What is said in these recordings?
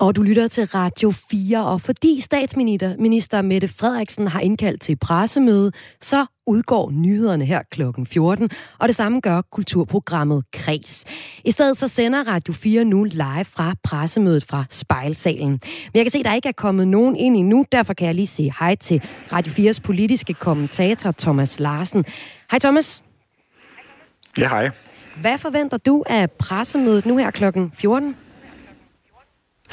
Og du lytter til Radio 4, og fordi statsminister Mette Frederiksen har indkaldt til pressemøde, så udgår nyhederne her klokken 14, og det samme gør kulturprogrammet Kres. I stedet så sender Radio 4 nu live fra pressemødet fra Spejlsalen. Men jeg kan se, at der ikke er kommet nogen ind endnu, derfor kan jeg lige sige hej til Radio 4's politiske kommentator Thomas Larsen. Hej Thomas. Ja, hej. Hvad forventer du af pressemødet nu her klokken 14?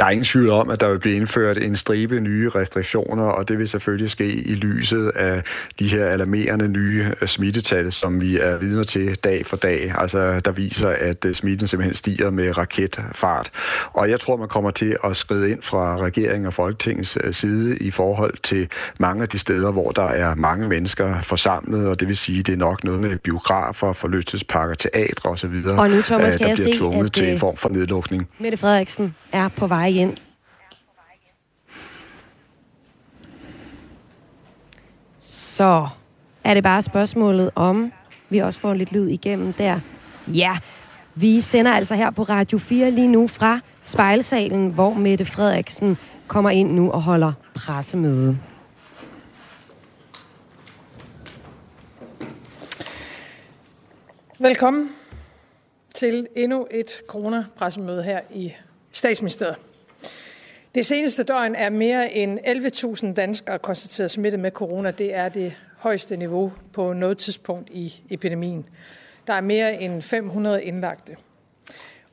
Der er ingen tvivl om, at der vil blive indført en stribe nye restriktioner, og det vil selvfølgelig ske i lyset af de her alarmerende nye øh, smittetal, som vi er vidner til dag for dag. Altså, der viser, at øh, smitten simpelthen stiger med raketfart. Og jeg tror, man kommer til at skride ind fra regeringen og Folketingets øh, side i forhold til mange af de steder, hvor der er mange mennesker forsamlet, og det vil sige, det er nok noget med biografer, forlystelsesparker, teatre osv., og nu, Thomas, der jeg bliver se, tvunget at, til en form for nedlukning. Mette Frederiksen er på vej ind. Så er det bare spørgsmålet om, vi også får lidt lyd igennem der. Ja, vi sender altså her på Radio 4 lige nu fra spejlsalen, hvor Mette Frederiksen kommer ind nu og holder pressemøde. Velkommen til endnu et coronapressemøde her i statsministeriet. Det seneste døgn er mere end 11.000 danskere konstateret smittet med corona. Det er det højeste niveau på noget tidspunkt i epidemien. Der er mere end 500 indlagte.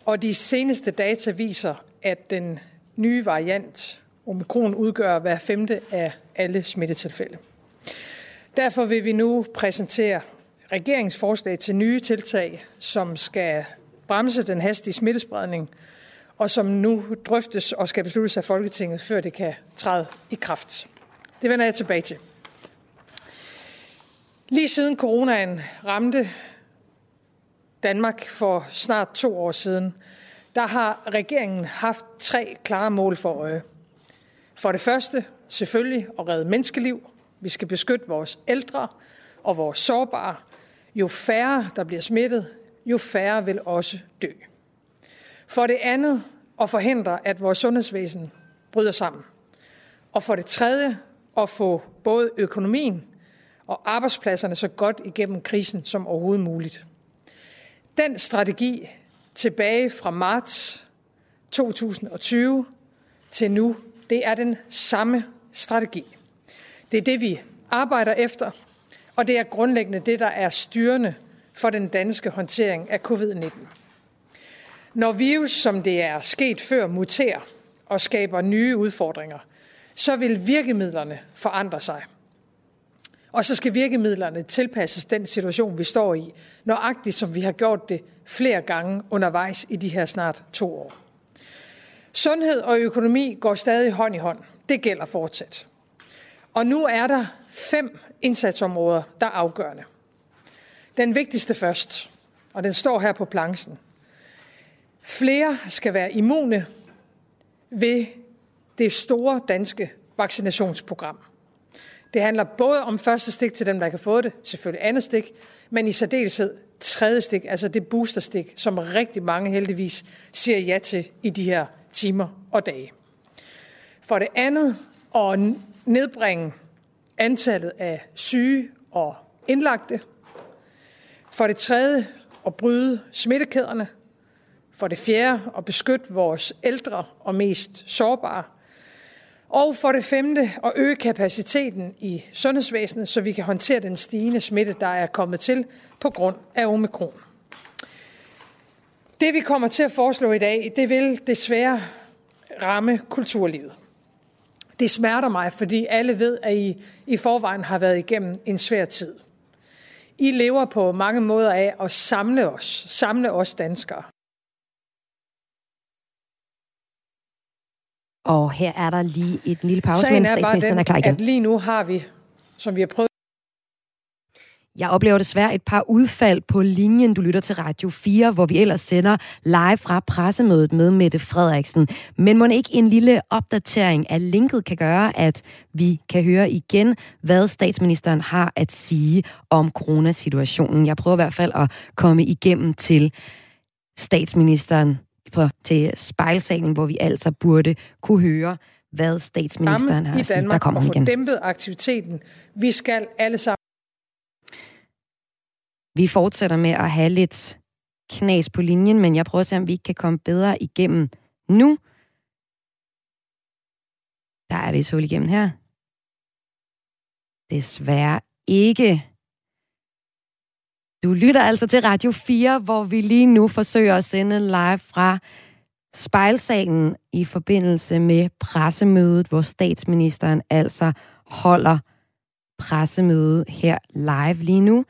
Og de seneste data viser, at den nye variant omikron udgør hver femte af alle smittetilfælde. Derfor vil vi nu præsentere regeringsforslag til nye tiltag, som skal bremse den hastige smittespredning, og som nu drøftes og skal besluttes af Folketinget, før det kan træde i kraft. Det vender jeg tilbage til. Lige siden coronaen ramte Danmark for snart to år siden, der har regeringen haft tre klare mål for øje. For det første selvfølgelig at redde menneskeliv. Vi skal beskytte vores ældre og vores sårbare. Jo færre, der bliver smittet, jo færre vil også dø. For det andet at forhindre, at vores sundhedsvæsen bryder sammen. Og for det tredje at få både økonomien og arbejdspladserne så godt igennem krisen som overhovedet muligt. Den strategi tilbage fra marts 2020 til nu, det er den samme strategi. Det er det, vi arbejder efter, og det er grundlæggende det, der er styrende for den danske håndtering af covid-19. Når virus, som det er sket før, muterer og skaber nye udfordringer, så vil virkemidlerne forandre sig. Og så skal virkemidlerne tilpasses den situation, vi står i, nøjagtigt som vi har gjort det flere gange undervejs i de her snart to år. Sundhed og økonomi går stadig hånd i hånd. Det gælder fortsat. Og nu er der fem indsatsområder, der er afgørende. Den vigtigste først, og den står her på planchen. Flere skal være immune ved det store danske vaccinationsprogram. Det handler både om første stik til dem, der kan få det, selvfølgelig andet stik, men i særdeleshed tredje stik, altså det boosterstik, som rigtig mange heldigvis siger ja til i de her timer og dage. For det andet at nedbringe antallet af syge og indlagte. For det tredje at bryde smittekæderne. For det fjerde at beskytte vores ældre og mest sårbare. Og for det femte at øge kapaciteten i sundhedsvæsenet, så vi kan håndtere den stigende smitte, der er kommet til på grund af omikron. Det vi kommer til at foreslå i dag, det vil desværre ramme kulturlivet. Det smerter mig, fordi alle ved, at I i forvejen har været igennem en svær tid. I lever på mange måder af at samle os, samle os danskere. Og her er der lige et lille pause, mens statsministeren er klar igen. at lige nu har vi, som vi har prøvet jeg oplever desværre et par udfald på linjen. Du lytter til Radio 4, hvor vi ellers sender live fra pressemødet med Mette Frederiksen. Men må ikke en lille opdatering af linket kan gøre, at vi kan høre igen, hvad statsministeren har at sige om coronasituationen. Jeg prøver i hvert fald at komme igennem til statsministeren på, til spejlsalen, hvor vi altså burde kunne høre, hvad statsministeren har at sige. Der kommer og få dæmpet aktiviteten. Vi skal alle sammen. Vi fortsætter med at have lidt knas på linjen, men jeg prøver at se, om vi ikke kan komme bedre igennem nu. Der er vist hul igennem her. Desværre ikke. Du lytter altså til Radio 4, hvor vi lige nu forsøger at sende live fra spejlsalen i forbindelse med pressemødet, hvor statsministeren altså holder pressemøde her live lige nu.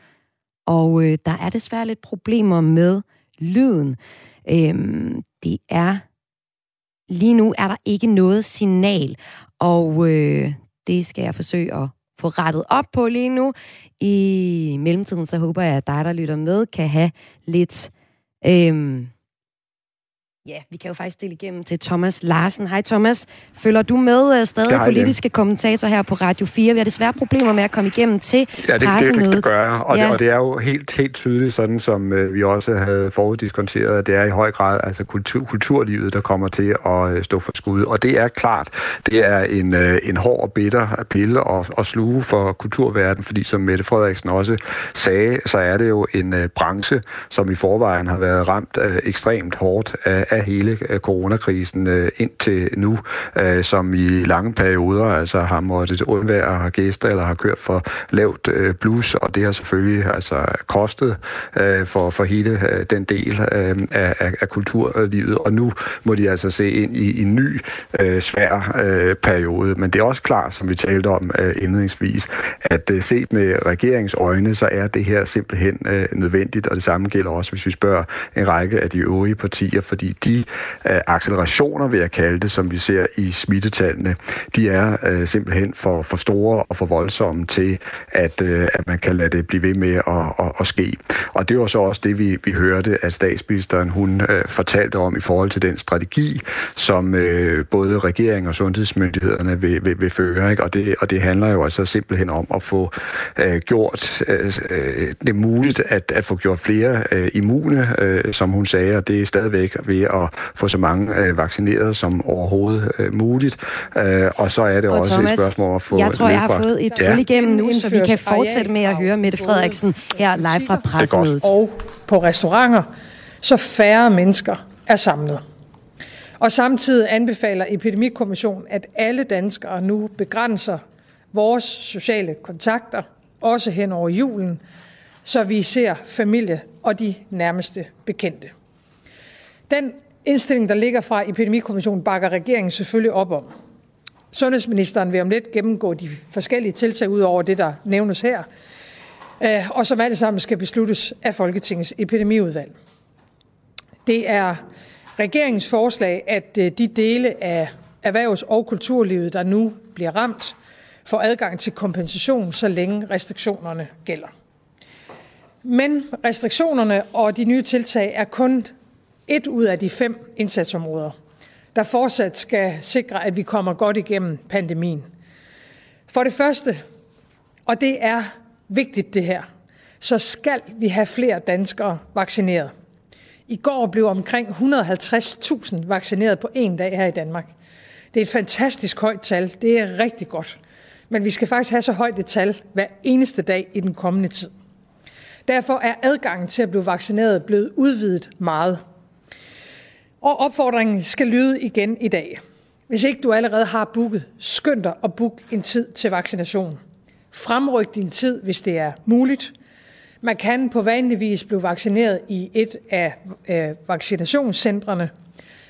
Og øh, der er desværre lidt problemer med lyden. Øhm, det er lige nu er der ikke noget signal, og øh, det skal jeg forsøge at få rettet op på lige nu. I mellemtiden så håber jeg, at dig, der lytter med, kan have lidt... Øhm, Ja, vi kan jo faktisk stille igennem til Thomas Larsen. Hej Thomas, følger du med uh, stadig politiske kommentator her på Radio 4? Vi har desværre problemer med at komme igennem til ja, det, pressemødet. Det, det, det gør jeg, og, ja. det, og det er jo helt, helt tydeligt, sådan som uh, vi også havde foruddiskonteret, at det er i høj grad altså kultur, kulturlivet, der kommer til at uh, stå for skud. Og det er klart, det er en, uh, en hård og bitter pille at, at sluge for kulturverdenen, fordi som Mette Frederiksen også sagde, så er det jo en uh, branche, som i forvejen har været ramt uh, ekstremt hårdt af af hele øh, coronakrisen øh, indtil nu, øh, som i lange perioder altså har måttet undvære har gæster eller har kørt for lavt blus, og det har selvfølgelig altså kostet for, for hele den del af, af, af kulturlivet, og nu må de altså se ind i en ny svær periode. Men det er også klart, som vi talte om indledningsvis, at set med regeringens øjne, så er det her simpelthen nødvendigt, og det samme gælder også, hvis vi spørger en række af de øvrige partier, fordi de øh, accelerationer, vil jeg kalde det, som vi ser i smittetallene, de er øh, simpelthen for, for store og for voldsomme til, at, øh, at man kan lade det blive ved med at, at, at ske. Og det var så også det, vi, vi hørte, at statsministeren hun øh, fortalte om i forhold til den strategi, som øh, både regering og sundhedsmyndighederne vil, vil, vil føre. Ikke? Og, det, og det handler jo altså simpelthen om at få øh, gjort øh, øh det muligt at, at få gjort flere øh, immune, øh, som hun sagde, og det er stadigvæk ved at at få så mange øh, vaccineret som overhovedet øh, muligt. Øh, og så er det og også Thomas, et spørgsmål at få Jeg tror, jeg har fået et ja. igennem nu, så vi kan fortsætte med at høre Mette Frederiksen her live fra pressemødet. Og på restauranter, så færre mennesker er samlet. Og samtidig anbefaler Epidemikommissionen, at alle danskere nu begrænser vores sociale kontakter, også hen over julen, så vi ser familie og de nærmeste bekendte. Den indstilling, der ligger fra Epidemikommissionen, bakker regeringen selvfølgelig op om. Sundhedsministeren vil om lidt gennemgå de forskellige tiltag ud over det, der nævnes her, øh, og som alle sammen skal besluttes af Folketingets epidemiudvalg. Det er regeringens forslag, at øh, de dele af erhvervs- og kulturlivet, der nu bliver ramt, får adgang til kompensation, så længe restriktionerne gælder. Men restriktionerne og de nye tiltag er kun et ud af de fem indsatsområder, der fortsat skal sikre, at vi kommer godt igennem pandemien. For det første, og det er vigtigt det her, så skal vi have flere danskere vaccineret. I går blev omkring 150.000 vaccineret på en dag her i Danmark. Det er et fantastisk højt tal. Det er rigtig godt. Men vi skal faktisk have så højt et tal hver eneste dag i den kommende tid. Derfor er adgangen til at blive vaccineret blevet udvidet meget. Og opfordringen skal lyde igen i dag. Hvis ikke du allerede har booket, skynd dig at booke en tid til vaccination. Fremryk din tid, hvis det er muligt. Man kan på vanlig vis blive vaccineret i et af øh, vaccinationscentrene.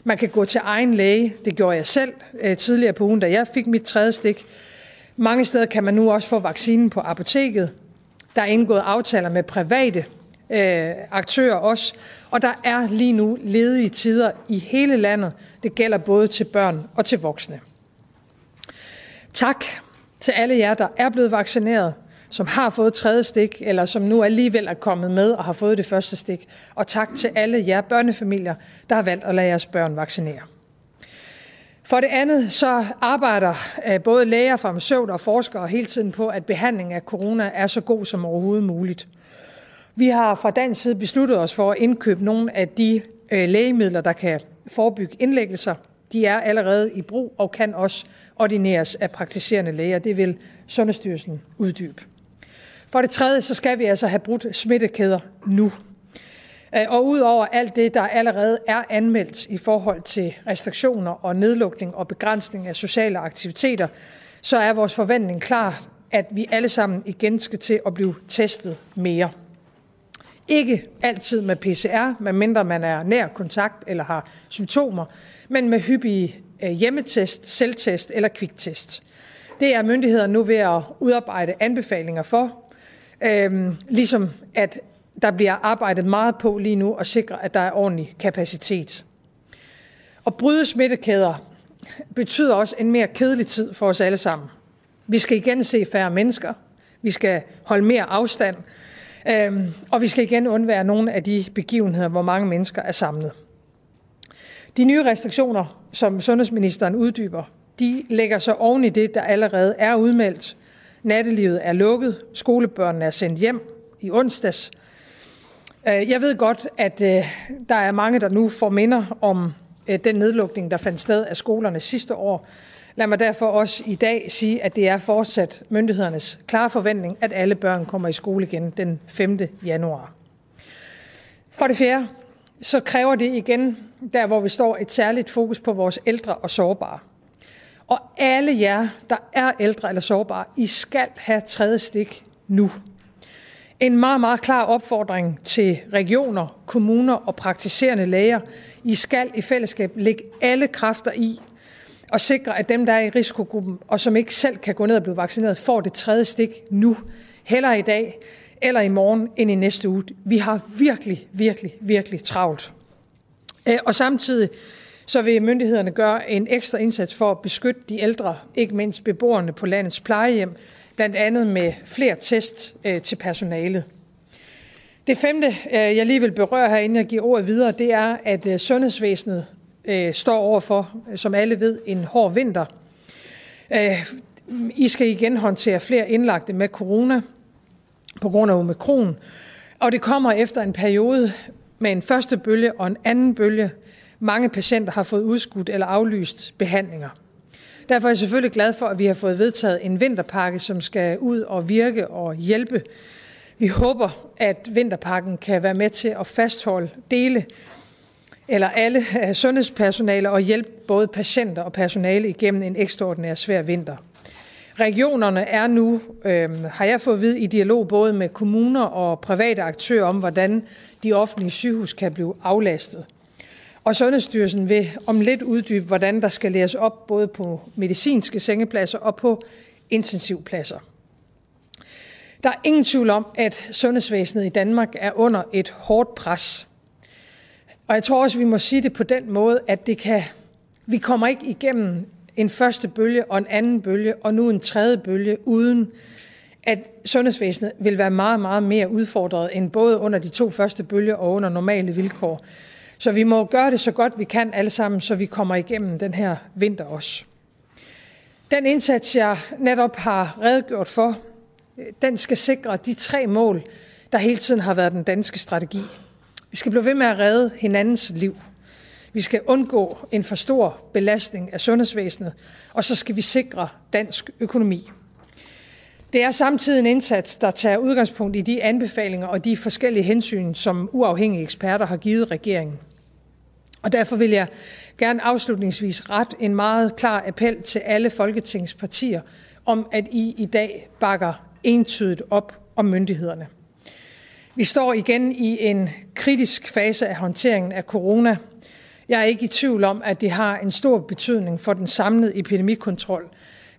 Man kan gå til egen læge. Det gjorde jeg selv øh, tidligere på ugen, da jeg fik mit tredje stik. Mange steder kan man nu også få vaccinen på apoteket. Der er indgået aftaler med private øh, aktører også. Og der er lige nu ledige tider i hele landet. Det gælder både til børn og til voksne. Tak til alle jer, der er blevet vaccineret, som har fået tredje stik, eller som nu alligevel er kommet med og har fået det første stik. Og tak til alle jer børnefamilier, der har valgt at lade jeres børn vaccinere. For det andet så arbejder øh, både læger, farmaceuter og forskere hele tiden på, at behandlingen af corona er så god som overhovedet muligt. Vi har fra dansk side besluttet os for at indkøbe nogle af de øh, lægemidler, der kan forebygge indlæggelser. De er allerede i brug og kan også ordineres af praktiserende læger. Det vil Sundhedsstyrelsen uddybe. For det tredje, så skal vi altså have brudt smittekæder nu. Øh, og udover alt det, der allerede er anmeldt i forhold til restriktioner og nedlukning og begrænsning af sociale aktiviteter, så er vores forventning klar, at vi alle sammen igen skal til at blive testet mere. Ikke altid med PCR, medmindre man er nær kontakt eller har symptomer, men med hyppige øh, hjemmetest, selvtest eller kviktest. Det er myndighederne nu ved at udarbejde anbefalinger for, øhm, ligesom at der bliver arbejdet meget på lige nu at sikre, at der er ordentlig kapacitet. At bryde smittekæder betyder også en mere kedelig tid for os alle sammen. Vi skal igen se færre mennesker. Vi skal holde mere afstand. Øhm, og vi skal igen undvære nogle af de begivenheder, hvor mange mennesker er samlet. De nye restriktioner, som sundhedsministeren uddyber, de lægger sig oven i det, der allerede er udmeldt. Nattelivet er lukket, skolebørnene er sendt hjem i onsdags. Øh, jeg ved godt, at øh, der er mange, der nu får minder om øh, den nedlukning, der fandt sted af skolerne sidste år. Lad mig derfor også i dag sige, at det er fortsat myndighedernes klare forventning, at alle børn kommer i skole igen den 5. januar. For det fjerde, så kræver det igen, der hvor vi står, et særligt fokus på vores ældre og sårbare. Og alle jer, der er ældre eller sårbare, I skal have tredje stik nu. En meget, meget klar opfordring til regioner, kommuner og praktiserende læger. I skal i fællesskab lægge alle kræfter i og sikre, at dem, der er i risikogruppen, og som ikke selv kan gå ned og blive vaccineret, får det tredje stik nu. Heller i dag eller i morgen end i næste uge. Vi har virkelig, virkelig, virkelig travlt. Øh, og samtidig så vil myndighederne gøre en ekstra indsats for at beskytte de ældre, ikke mindst beboerne på landets plejehjem, blandt andet med flere test øh, til personalet. Det femte, øh, jeg lige vil berøre her, inden jeg giver ordet videre, det er, at sundhedsvæsenet øh, står overfor, som alle ved, en hård vinter. Øh, I skal igen håndtere flere indlagte med corona på grund af omikron, og det kommer efter en periode med en første bølge og en anden bølge. Mange patienter har fået udskudt eller aflyst behandlinger. Derfor er jeg selvfølgelig glad for, at vi har fået vedtaget en vinterpakke, som skal ud og virke og hjælpe. Vi håber, at vinterpakken kan være med til at fastholde dele eller alle øh, sundhedspersonale og hjælpe både patienter og personale igennem en ekstraordinær svær vinter. Regionerne er nu, øh, har jeg fået vid, i dialog både med kommuner og private aktører om, hvordan de offentlige sygehus kan blive aflastet. Og Sundhedsstyrelsen vil om lidt uddybe, hvordan der skal læres op både på medicinske sengepladser og på intensivpladser. Der er ingen tvivl om, at sundhedsvæsenet i Danmark er under et hårdt pres. Og jeg tror også, vi må sige det på den måde, at det kan, vi kommer ikke igennem en første bølge og en anden bølge og nu en tredje bølge, uden at sundhedsvæsenet vil være meget, meget mere udfordret end både under de to første bølger og under normale vilkår. Så vi må gøre det så godt vi kan alle sammen, så vi kommer igennem den her vinter også. Den indsats, jeg netop har redegjort for, den skal sikre de tre mål, der hele tiden har været den danske strategi. Vi skal blive ved med at redde hinandens liv. Vi skal undgå en for stor belastning af sundhedsvæsenet, og så skal vi sikre dansk økonomi. Det er samtidig en indsats, der tager udgangspunkt i de anbefalinger og de forskellige hensyn, som uafhængige eksperter har givet regeringen. Og derfor vil jeg gerne afslutningsvis ret en meget klar appel til alle Folketingets partier om, at I i dag bakker entydigt op om myndighederne. Vi står igen i en kritisk fase af håndteringen af corona. Jeg er ikke i tvivl om, at det har en stor betydning for den samlede epidemikontrol,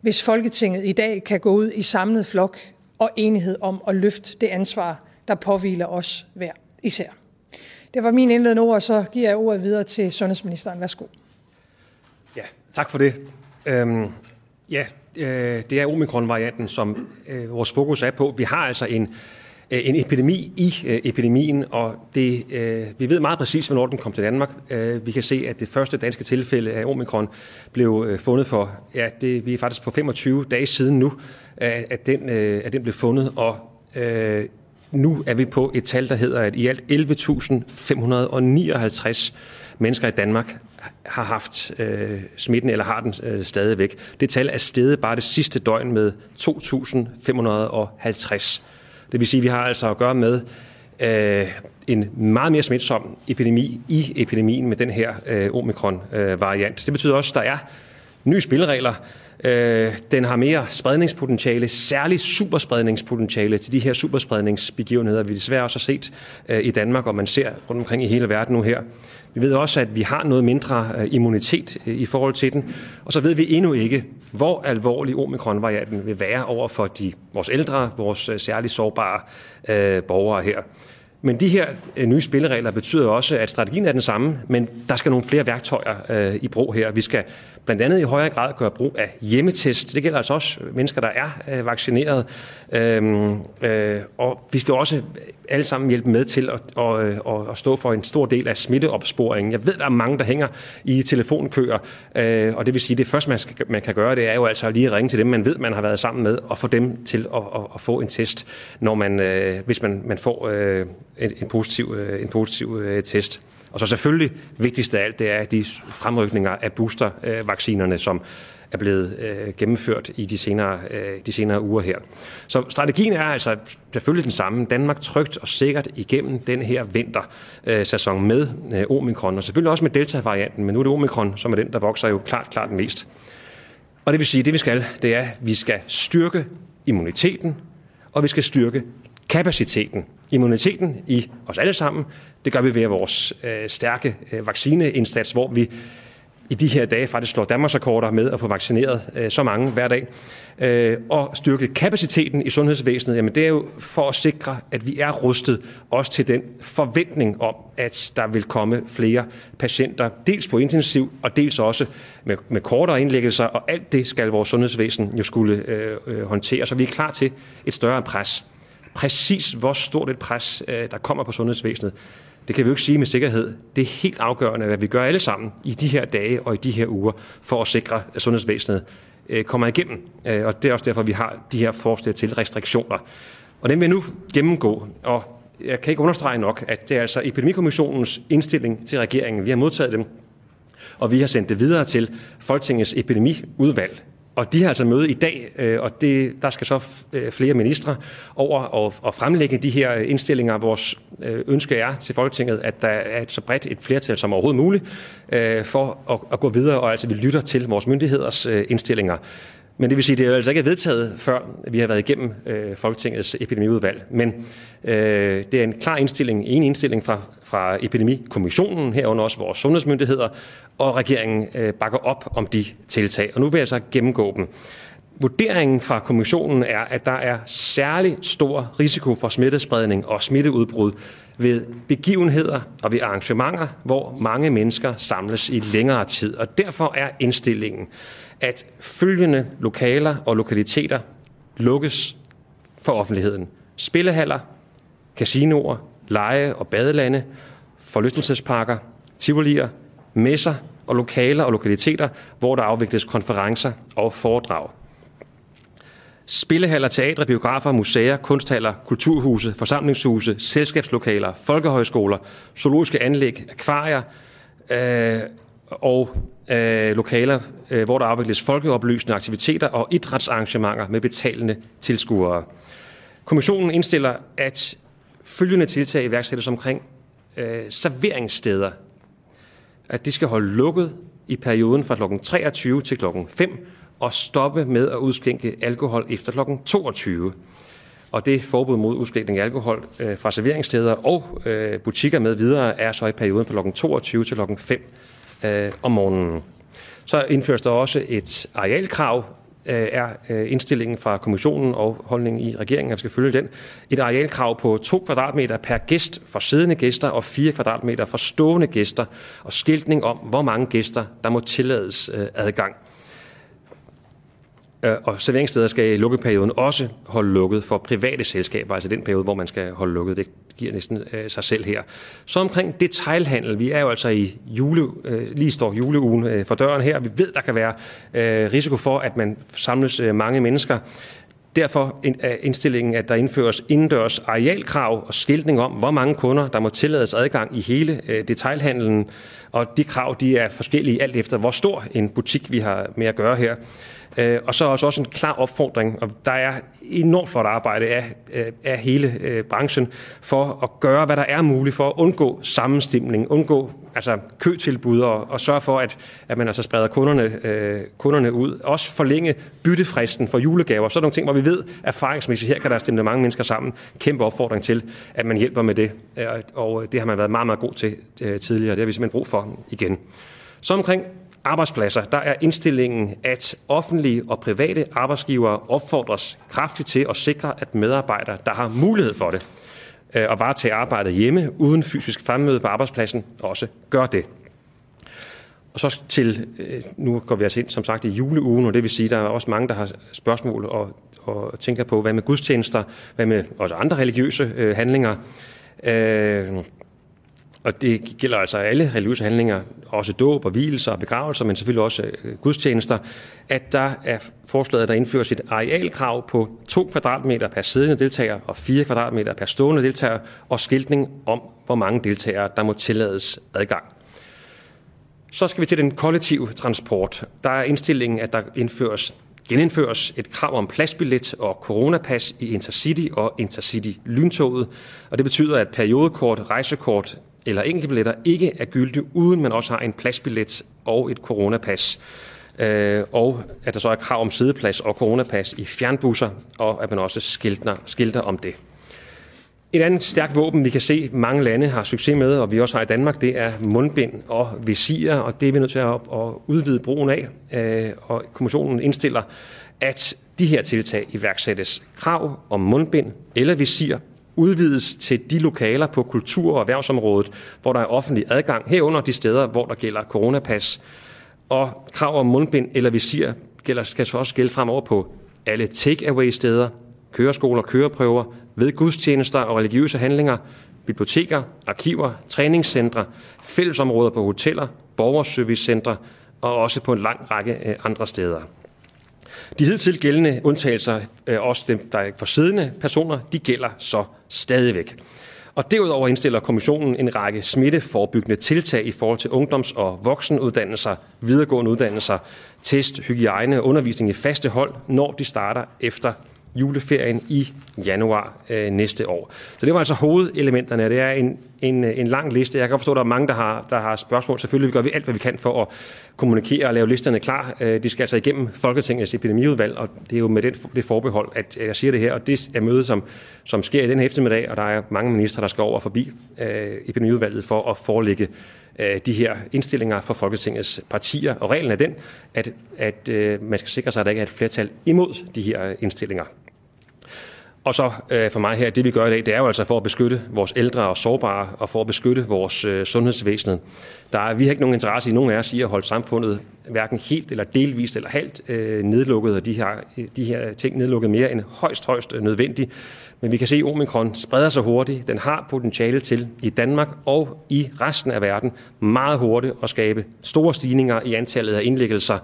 hvis Folketinget i dag kan gå ud i samlet flok og enighed om at løfte det ansvar, der påviler os hver især. Det var min indledende ord, så giver jeg ordet videre til sundhedsministeren. Værsgo. Ja, tak for det. Øhm, ja, øh, det er omikron-varianten, som øh, vores fokus er på. Vi har altså en, øh, Øh, en epidemi i øh, epidemien, og det, øh, vi ved meget præcis, hvornår den kom til Danmark. Vi kan se, at det første danske tilfælde af omikron blev fundet for, ja, det, vi er faktisk på 25 dage siden nu, at den, at den blev fundet, og nu er vi på et tal, der hedder, at i alt 11.559 mennesker i Danmark har haft øh, smitten, eller har den øh, stadigvæk. Det tal er steget bare det sidste døgn med 2.550. Det vil sige, at vi har altså at gøre med øh, en meget mere smitsom epidemi i epidemien med den her øh, omikron-variant. Øh, det betyder også, at der er nye spilleregler. Øh, den har mere spredningspotentiale, særligt superspredningspotentiale til de her superspredningsbegivenheder, vi desværre også har set øh, i Danmark, og man ser rundt omkring i hele verden nu her. Vi ved også, at vi har noget mindre øh, immunitet øh, i forhold til den, og så ved vi endnu ikke, hvor alvorlig omikronvarianten vil være over for de, vores ældre, vores øh, særligt sårbare øh, borgere her. Men de her øh, nye spilleregler betyder også, at strategien er den samme, men der skal nogle flere værktøjer øh, i brug her. Vi skal blandt andet i højere grad gøre brug af hjemmetest. Det gælder altså også mennesker, der er øh, vaccineret. Øhm, øh, og vi skal også alle sammen hjælpe med til at, og, øh, og, at stå for en stor del af smitteopsporingen. Jeg ved, der er mange, der hænger i telefonkøer, øh, og det vil sige, at det første, man, skal, man kan gøre, det er jo altså lige at ringe til dem, man ved, man har været sammen med, og få dem til at, at, at få en test, når man, øh, hvis man, man får øh, en, en positiv, øh, en positiv øh, test. Og så selvfølgelig vigtigst af alt, det er de fremrykninger af boostervaccinerne, som er blevet øh, gennemført i de senere, øh, de senere uger her. Så strategien er altså selvfølgelig den samme. Danmark trygt og sikkert igennem den her vintersæson øh, med øh, omikron, og selvfølgelig også med delta-varianten, men nu er det omikron, som er den, der vokser jo klart, klart mest. Og det vil sige, at det vi skal, det er, at vi skal styrke immuniteten, og vi skal styrke kapaciteten. Immuniteten i os alle sammen, det gør vi ved vores øh, stærke øh, vaccineindsats, hvor vi i de her dage faktisk slår Danmarks rekorder med at få vaccineret øh, så mange hver dag. Øh, og styrke kapaciteten i sundhedsvæsenet, jamen det er jo for at sikre, at vi er rustet også til den forventning om, at der vil komme flere patienter, dels på intensiv og dels også med, med kortere indlæggelser, og alt det skal vores sundhedsvæsen jo skulle øh, øh, håndtere, så vi er klar til et større pres. Præcis hvor stort et pres, øh, der kommer på sundhedsvæsenet, det kan vi jo ikke sige med sikkerhed. Det er helt afgørende, hvad vi gør alle sammen i de her dage og i de her uger, for at sikre, at sundhedsvæsenet øh, kommer igennem. Øh, og det er også derfor, vi har de her forslag til restriktioner. Og den vil jeg nu gennemgå, og jeg kan ikke understrege nok, at det er altså Epidemikommissionens indstilling til regeringen. Vi har modtaget dem, og vi har sendt det videre til Folketingets epidemiudvalg. Og de har altså møde i dag, øh, og det, der skal så øh, flere ministre over og, og fremlægge de her indstillinger. Vores øh, ønske er til Folketinget, at der er et så bredt et flertal som overhovedet muligt øh, for at, at gå videre, og altså vi lytter til vores myndigheders øh, indstillinger. Men det vil sige, at det er altså ikke vedtaget, før vi har været igennem øh, Folketingets epidemiudvalg. Men øh, det er en klar indstilling, en indstilling fra, fra Epidemikommissionen, herunder også vores sundhedsmyndigheder, og regeringen øh, bakker op om de tiltag. Og nu vil jeg så gennemgå dem. Vurderingen fra kommissionen er, at der er særlig stor risiko for smittespredning og smitteudbrud ved begivenheder og ved arrangementer, hvor mange mennesker samles i længere tid. Og derfor er indstillingen, at følgende lokaler og lokaliteter lukkes for offentligheden. Spillehaller, casinoer, leje- og badelande, forlystelsesparker, tivolier, messer og lokaler og lokaliteter, hvor der afvikles konferencer og foredrag. Spillehaller, teatre, biografer, museer, kunsthaller, kulturhuse, forsamlingshuse, selskabslokaler, folkehøjskoler, zoologiske anlæg, akvarier øh, og øh, lokaler, øh, hvor der afvikles folkeoplysende aktiviteter og idrætsarrangementer med betalende tilskuere. Kommissionen indstiller, at følgende tiltag iværksættes omkring øh, serveringssteder. At de skal holde lukket i perioden fra kl. 23 til kl. 5 og stoppe med at udskænke alkohol efter kl. 22. Og det forbud mod udskænkning af alkohol øh, fra serveringssteder og øh, butikker med videre er så i perioden fra kl. 22 til kl. 5 øh, om morgenen. Så indføres der også et arealkrav, Øh, er øh, indstillingen fra kommissionen og holdningen i regeringen, at vi skal følge den. Et arealkrav på 2 kvadratmeter per gæst for siddende gæster og 4 kvadratmeter for stående gæster, og skiltning om, hvor mange gæster, der må tillades øh, adgang. Øh, og serveringssteder skal i lukkeperioden også holde lukket for private selskaber, altså den periode, hvor man skal holde lukket. Det giver næsten øh, sig selv her. Så omkring detailhandel. Vi er jo altså i jule, øh, lige står juleugen øh, for døren her. Vi ved, der kan være øh, risiko for, at man samles øh, mange mennesker. Derfor er indstillingen, at der indføres indendørs arealkrav og skiltning om, hvor mange kunder, der må tillades adgang i hele detailhandlen. Og de krav de er forskellige alt efter, hvor stor en butik vi har med at gøre her. Øh, og så også, også en klar opfordring, og der er enormt flot arbejde af, øh, af hele øh, branchen for at gøre, hvad der er muligt for at undgå sammenstimling, undgå altså køtilbud og, og sørge for, at, at man altså spreder kunderne, øh, kunderne ud. Også forlænge byttefristen for julegaver. Så nogle ting, hvor vi ved erfaringsmæssigt, her kan der stemme mange mennesker sammen. Kæmpe opfordring til, at man hjælper med det. Øh, og det har man været meget, meget god til øh, tidligere. Det har vi simpelthen brug for igen. Så omkring arbejdspladser, der er indstillingen, at offentlige og private arbejdsgivere opfordres kraftigt til at sikre, at medarbejdere, der har mulighed for det, øh, og bare tage arbejdet hjemme uden fysisk fremmøde på arbejdspladsen, også gør det. Og så til, øh, nu går vi altså ind som sagt i juleugen, og det vil sige, der er også mange, der har spørgsmål og, og tænker på, hvad med gudstjenester, hvad med også andre religiøse øh, handlinger. Øh, og det gælder altså alle religiøse handlinger, også dåb og hvilelser og begravelser, men selvfølgelig også øh, gudstjenester, at der er forslaget, der indføres et arealkrav på 2 kvadratmeter per siddende deltager og 4 kvadratmeter per stående deltager, og skiltning om, hvor mange deltagere, der må tillades adgang. Så skal vi til den kollektive transport. Der er indstillingen, at der indføres genindføres et krav om pladsbillet og coronapas i Intercity og Intercity lyntoget, og det betyder, at periodekort, rejsekort eller enkeltbilletter ikke er gyldige, uden man også har en pladsbillet og et coronapas. Øh, og at der så er krav om sideplads og coronapas i fjernbusser, og at man også skilter, skilter om det. Et andet stærkt våben, vi kan se, mange lande har succes med, og vi også har i Danmark, det er mundbind og visirer, og det er vi nødt til at, at udvide brugen af. Øh, og kommissionen indstiller, at de her tiltag iværksættes. Krav om mundbind eller visir udvides til de lokaler på kultur- og erhvervsområdet, hvor der er offentlig adgang, herunder de steder, hvor der gælder coronapas. Og krav om mundbind eller visir gælder, skal så også gælde fremover på alle take-away-steder, køreskoler, køreprøver, ved gudstjenester og religiøse handlinger, biblioteker, arkiver, træningscentre, fællesområder på hoteller, borgerservicecentre og også på en lang række øh, andre steder. De hidtil gældende undtagelser, øh, også dem, der er for siddende personer, de gælder så stadigvæk. Og derudover indstiller kommissionen en række smitteforebyggende tiltag i forhold til ungdoms- og voksenuddannelser, videregående uddannelser, test, hygiejne og undervisning i faste hold, når de starter efter juleferien i januar øh, næste år. Så det var altså hovedelementerne. Det er en, en, øh, en lang liste. Jeg kan forstå, at der er mange, der har, der har spørgsmål. Selvfølgelig gør vi alt, hvad vi kan for at kommunikere og lave listerne klar. Øh, de skal altså igennem Folketingets epidemiudvalg, og det er jo med den, det forbehold, at jeg siger det her. Og det er møde, som, som sker i den eftermiddag, og der er mange ministre, der skal over forbi øh, epidemiudvalget for at forelægge Øh, de her indstillinger for Folketingets partier. Og reglen er den, at, at øh, man skal sikre sig, at der ikke er et flertal imod de her indstillinger. Og så øh, for mig her, det vi gør i dag, det er jo altså for at beskytte vores ældre og sårbare, og for at beskytte vores øh, sundhedsvæsen. Der er, vi har ikke nogen interesse i nogen af os i at holde samfundet hverken helt eller delvist eller halvt øh, nedlukket, og de her, de her ting nedlukket mere end højst, højst øh, nødvendigt. Men vi kan se, at omikron spreder sig hurtigt. Den har potentiale til i Danmark og i resten af verden meget hurtigt at skabe store stigninger i antallet af indlæggelser.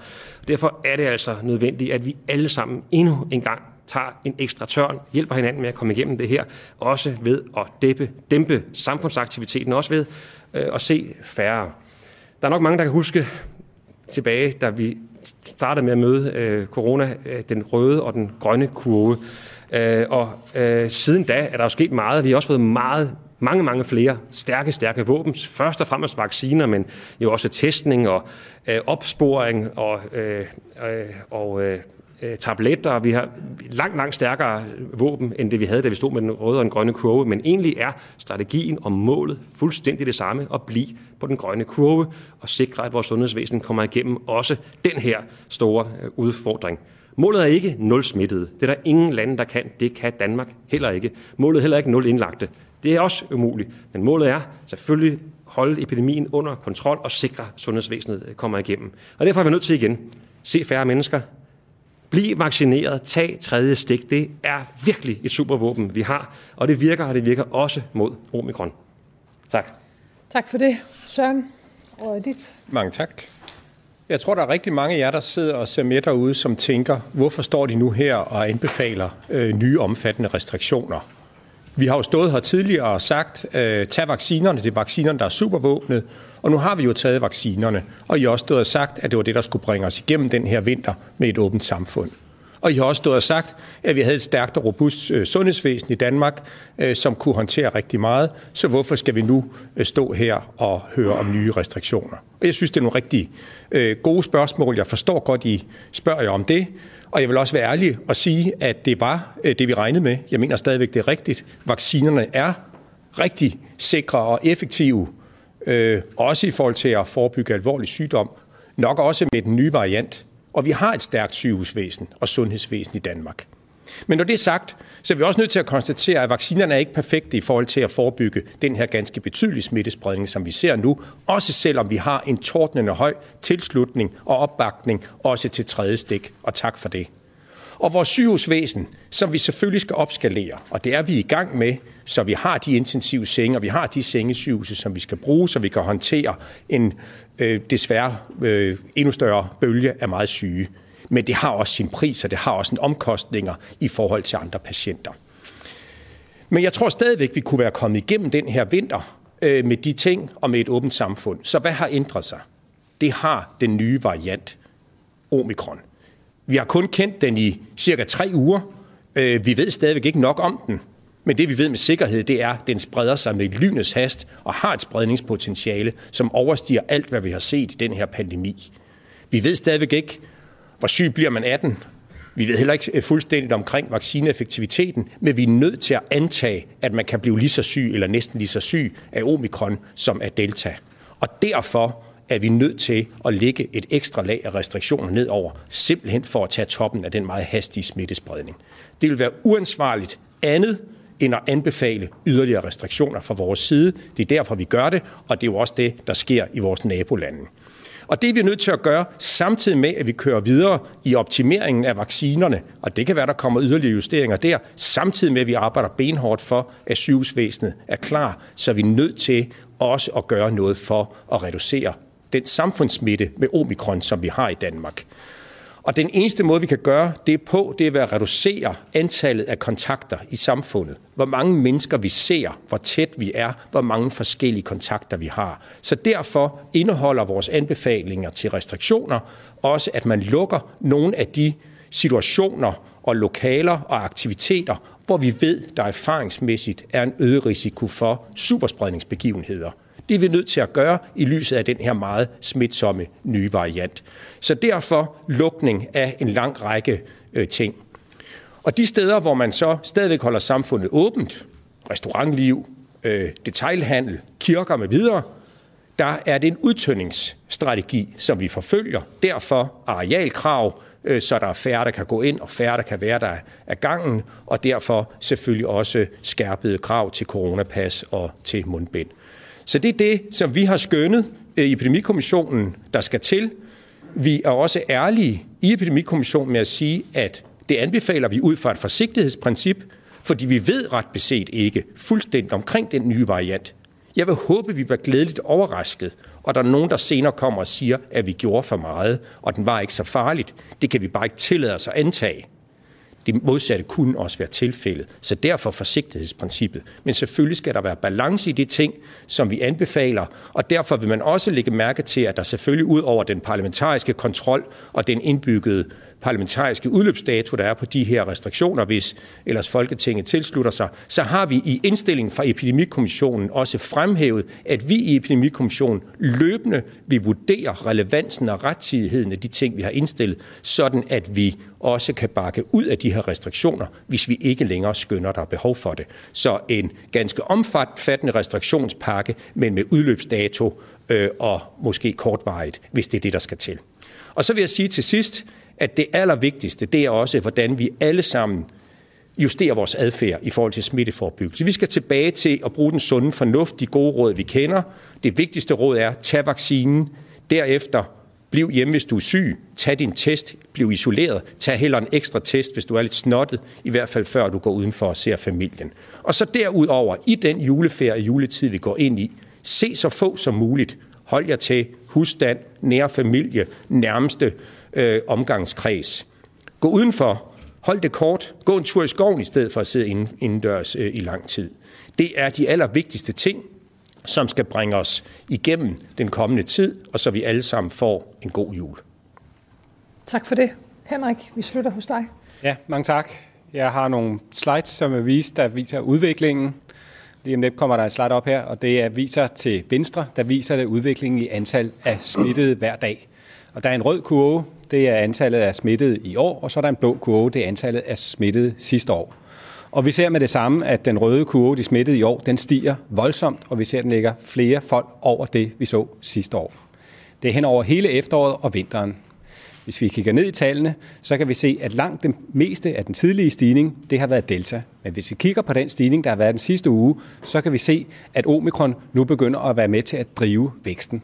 Derfor er det altså nødvendigt, at vi alle sammen endnu en gang tager en ekstra tørn, hjælper hinanden med at komme igennem det her, også ved at dæmpe, dæmpe samfundsaktiviteten, også ved øh, at se færre. Der er nok mange, der kan huske tilbage, da vi startede med at møde øh, corona, øh, den røde og den grønne kurve. Øh, og øh, siden da er der jo sket meget. Vi har også fået meget mange, mange flere stærke, stærke våben. Først og fremmest vacciner, men jo også testning og øh, opsporing og, øh, øh, og øh, øh, tabletter. Vi har langt, langt stærkere våben, end det vi havde, da vi stod med den røde og den grønne kurve. Men egentlig er strategien og målet fuldstændig det samme, at blive på den grønne kurve og sikre, at vores sundhedsvæsen kommer igennem også den her store øh, udfordring. Målet er ikke nul smittede. Det er der ingen lande, der kan. Det kan Danmark heller ikke. Målet er heller ikke nul indlagte. Det er også umuligt. Men målet er selvfølgelig holde epidemien under kontrol og sikre, at sundhedsvæsenet øh, kommer igennem. Og derfor er vi nødt til igen se færre mennesker, Bliv vaccineret, tag tredje stik. Det er virkelig et supervåben, vi har, og det virker, og det virker også mod omikron. Tak. Tak for det, Søren. Og dit. Mange tak. Jeg tror, der er rigtig mange af jer, der sidder og ser med derude, som tænker, hvorfor står de nu her og anbefaler øh, nye omfattende restriktioner? Vi har jo stået her tidligere og sagt, øh, tag vaccinerne, det er vaccinerne, der er supervåbnet, og nu har vi jo taget vaccinerne, og I har også stået og sagt, at det var det, der skulle bringe os igennem den her vinter med et åbent samfund. Og I har også stået og sagt, at vi havde et stærkt og robust øh, sundhedsvæsen i Danmark, øh, som kunne håndtere rigtig meget. Så hvorfor skal vi nu øh, stå her og høre om nye restriktioner? Og jeg synes, det er nogle rigtig gode spørgsmål. Jeg forstår godt, I spørger jer om det. Og jeg vil også være ærlig og sige, at det var det, vi regnede med. Jeg mener stadigvæk, det er rigtigt. Vaccinerne er rigtig sikre og effektive, også i forhold til at forebygge alvorlig sygdom. Nok også med den nye variant. Og vi har et stærkt sygehusvæsen og sundhedsvæsen i Danmark. Men når det er sagt, så er vi også nødt til at konstatere, at vaccinerne er ikke perfekte i forhold til at forebygge den her ganske betydelige smittespredning, som vi ser nu, også selvom vi har en tordnende høj tilslutning og opbakning også til tredje stik, og tak for det. Og vores sygehusvæsen, som vi selvfølgelig skal opskalere, og det er vi i gang med, så vi har de intensive senge, og vi har de sengesygehuse, som vi skal bruge, så vi kan håndtere en øh, desværre øh, endnu større bølge af meget syge. Men det har også sin pris, og det har også en omkostninger i forhold til andre patienter. Men jeg tror stadigvæk, vi kunne være kommet igennem den her vinter øh, med de ting og med et åbent samfund. Så hvad har ændret sig? Det har den nye variant, omikron. Vi har kun kendt den i cirka tre uger. Øh, vi ved stadigvæk ikke nok om den. Men det vi ved med sikkerhed, det er, at den spreder sig med lynets hast og har et spredningspotentiale, som overstiger alt, hvad vi har set i den her pandemi. Vi ved stadigvæk ikke, hvor syg bliver man af den. Vi ved heller ikke øh, fuldstændigt omkring vaccineeffektiviteten, men vi er nødt til at antage, at man kan blive lige så syg eller næsten lige så syg af omikron som af delta. Og derfor er vi nødt til at lægge et ekstra lag af restriktioner nedover, simpelthen for at tage toppen af den meget hastige smittespredning. Det vil være uansvarligt andet end at anbefale yderligere restriktioner fra vores side. Det er derfor, vi gør det, og det er jo også det, der sker i vores nabolande. Og det er vi nødt til at gøre, samtidig med, at vi kører videre i optimeringen af vaccinerne. Og det kan være, der kommer yderligere justeringer der, samtidig med, at vi arbejder benhårdt for, at sygehusvæsenet er klar. Så er vi nødt til også at gøre noget for at reducere den samfundssmitte med omikron, som vi har i Danmark. Og den eneste måde, vi kan gøre det på, det er ved at reducere antallet af kontakter i samfundet. Hvor mange mennesker vi ser, hvor tæt vi er, hvor mange forskellige kontakter vi har. Så derfor indeholder vores anbefalinger til restriktioner også, at man lukker nogle af de situationer og lokaler og aktiviteter, hvor vi ved, der erfaringsmæssigt er en øget risiko for superspredningsbegivenheder. Det er vi nødt til at gøre i lyset af den her meget smitsomme nye variant. Så derfor lukning af en lang række øh, ting. Og de steder, hvor man så stadigvæk holder samfundet åbent, restaurantliv, øh, detailhandel, kirker med videre, der er det en udtønningsstrategi, som vi forfølger. Derfor arealkrav, øh, så der er færre, der kan gå ind, og færre, der kan være der af gangen, og derfor selvfølgelig også skærpede krav til coronapas og til mundbind. Så det er det, som vi har skønnet i Epidemikommissionen, der skal til. Vi er også ærlige i Epidemikommissionen med at sige, at det anbefaler vi ud fra et forsigtighedsprincip, fordi vi ved ret beset ikke fuldstændig omkring den nye variant. Jeg vil håbe, at vi bliver glædeligt overrasket, og der er nogen, der senere kommer og siger, at vi gjorde for meget, og den var ikke så farligt. Det kan vi bare ikke tillade os at antage. Det modsatte kunne også være tilfældet. Så derfor forsigtighedsprincippet. Men selvfølgelig skal der være balance i de ting, som vi anbefaler, og derfor vil man også lægge mærke til, at der selvfølgelig ud over den parlamentariske kontrol og den indbyggede parlamentariske udløbsdato, der er på de her restriktioner, hvis ellers Folketinget tilslutter sig, så har vi i indstillingen fra Epidemikommissionen også fremhævet, at vi i Epidemikommissionen løbende vil vurdere relevansen og rettidigheden af de ting, vi har indstillet, sådan at vi også kan bakke ud af de her restriktioner, hvis vi ikke længere skønner, der er behov for det. Så en ganske omfattende restriktionspakke, men med udløbsdato øh, og måske kortvarigt, hvis det er det, der skal til. Og så vil jeg sige til sidst, at det allervigtigste, det er også, hvordan vi alle sammen justerer vores adfærd i forhold til smitteforebyggelse. Vi skal tilbage til at bruge den sunde fornuft, de gode råd, vi kender. Det vigtigste råd er, tag vaccinen. Derefter, bliv hjemme, hvis du er syg. Tag din test. Bliv isoleret. Tag heller en ekstra test, hvis du er lidt snottet. I hvert fald før du går udenfor og ser familien. Og så derudover, i den juleferie og juletid, vi går ind i, se så få som muligt Hold jer til husstand, nær familie, nærmeste øh, omgangskreds. Gå udenfor. Hold det kort. Gå en tur i skoven i stedet for at sidde indendørs øh, i lang tid. Det er de allervigtigste ting, som skal bringe os igennem den kommende tid, og så vi alle sammen får en god jul. Tak for det. Henrik, vi slutter hos dig. Ja, mange tak. Jeg har nogle slides, som er vist, der viser udviklingen. Lige om lidt kommer der et slide op her, og det er viser til venstre, der viser det udviklingen i antal af smittede hver dag. Og der er en rød kurve, det er antallet af smittede i år, og så er der en blå kurve, det er antallet af smittede sidste år. Og vi ser med det samme, at den røde kurve, de smittede i år, den stiger voldsomt, og vi ser, at den ligger flere folk over det, vi så sidste år. Det er hen over hele efteråret og vinteren. Hvis vi kigger ned i tallene, så kan vi se, at langt det meste af den tidlige stigning, det har været delta. Men hvis vi kigger på den stigning, der har været den sidste uge, så kan vi se, at omikron nu begynder at være med til at drive væksten.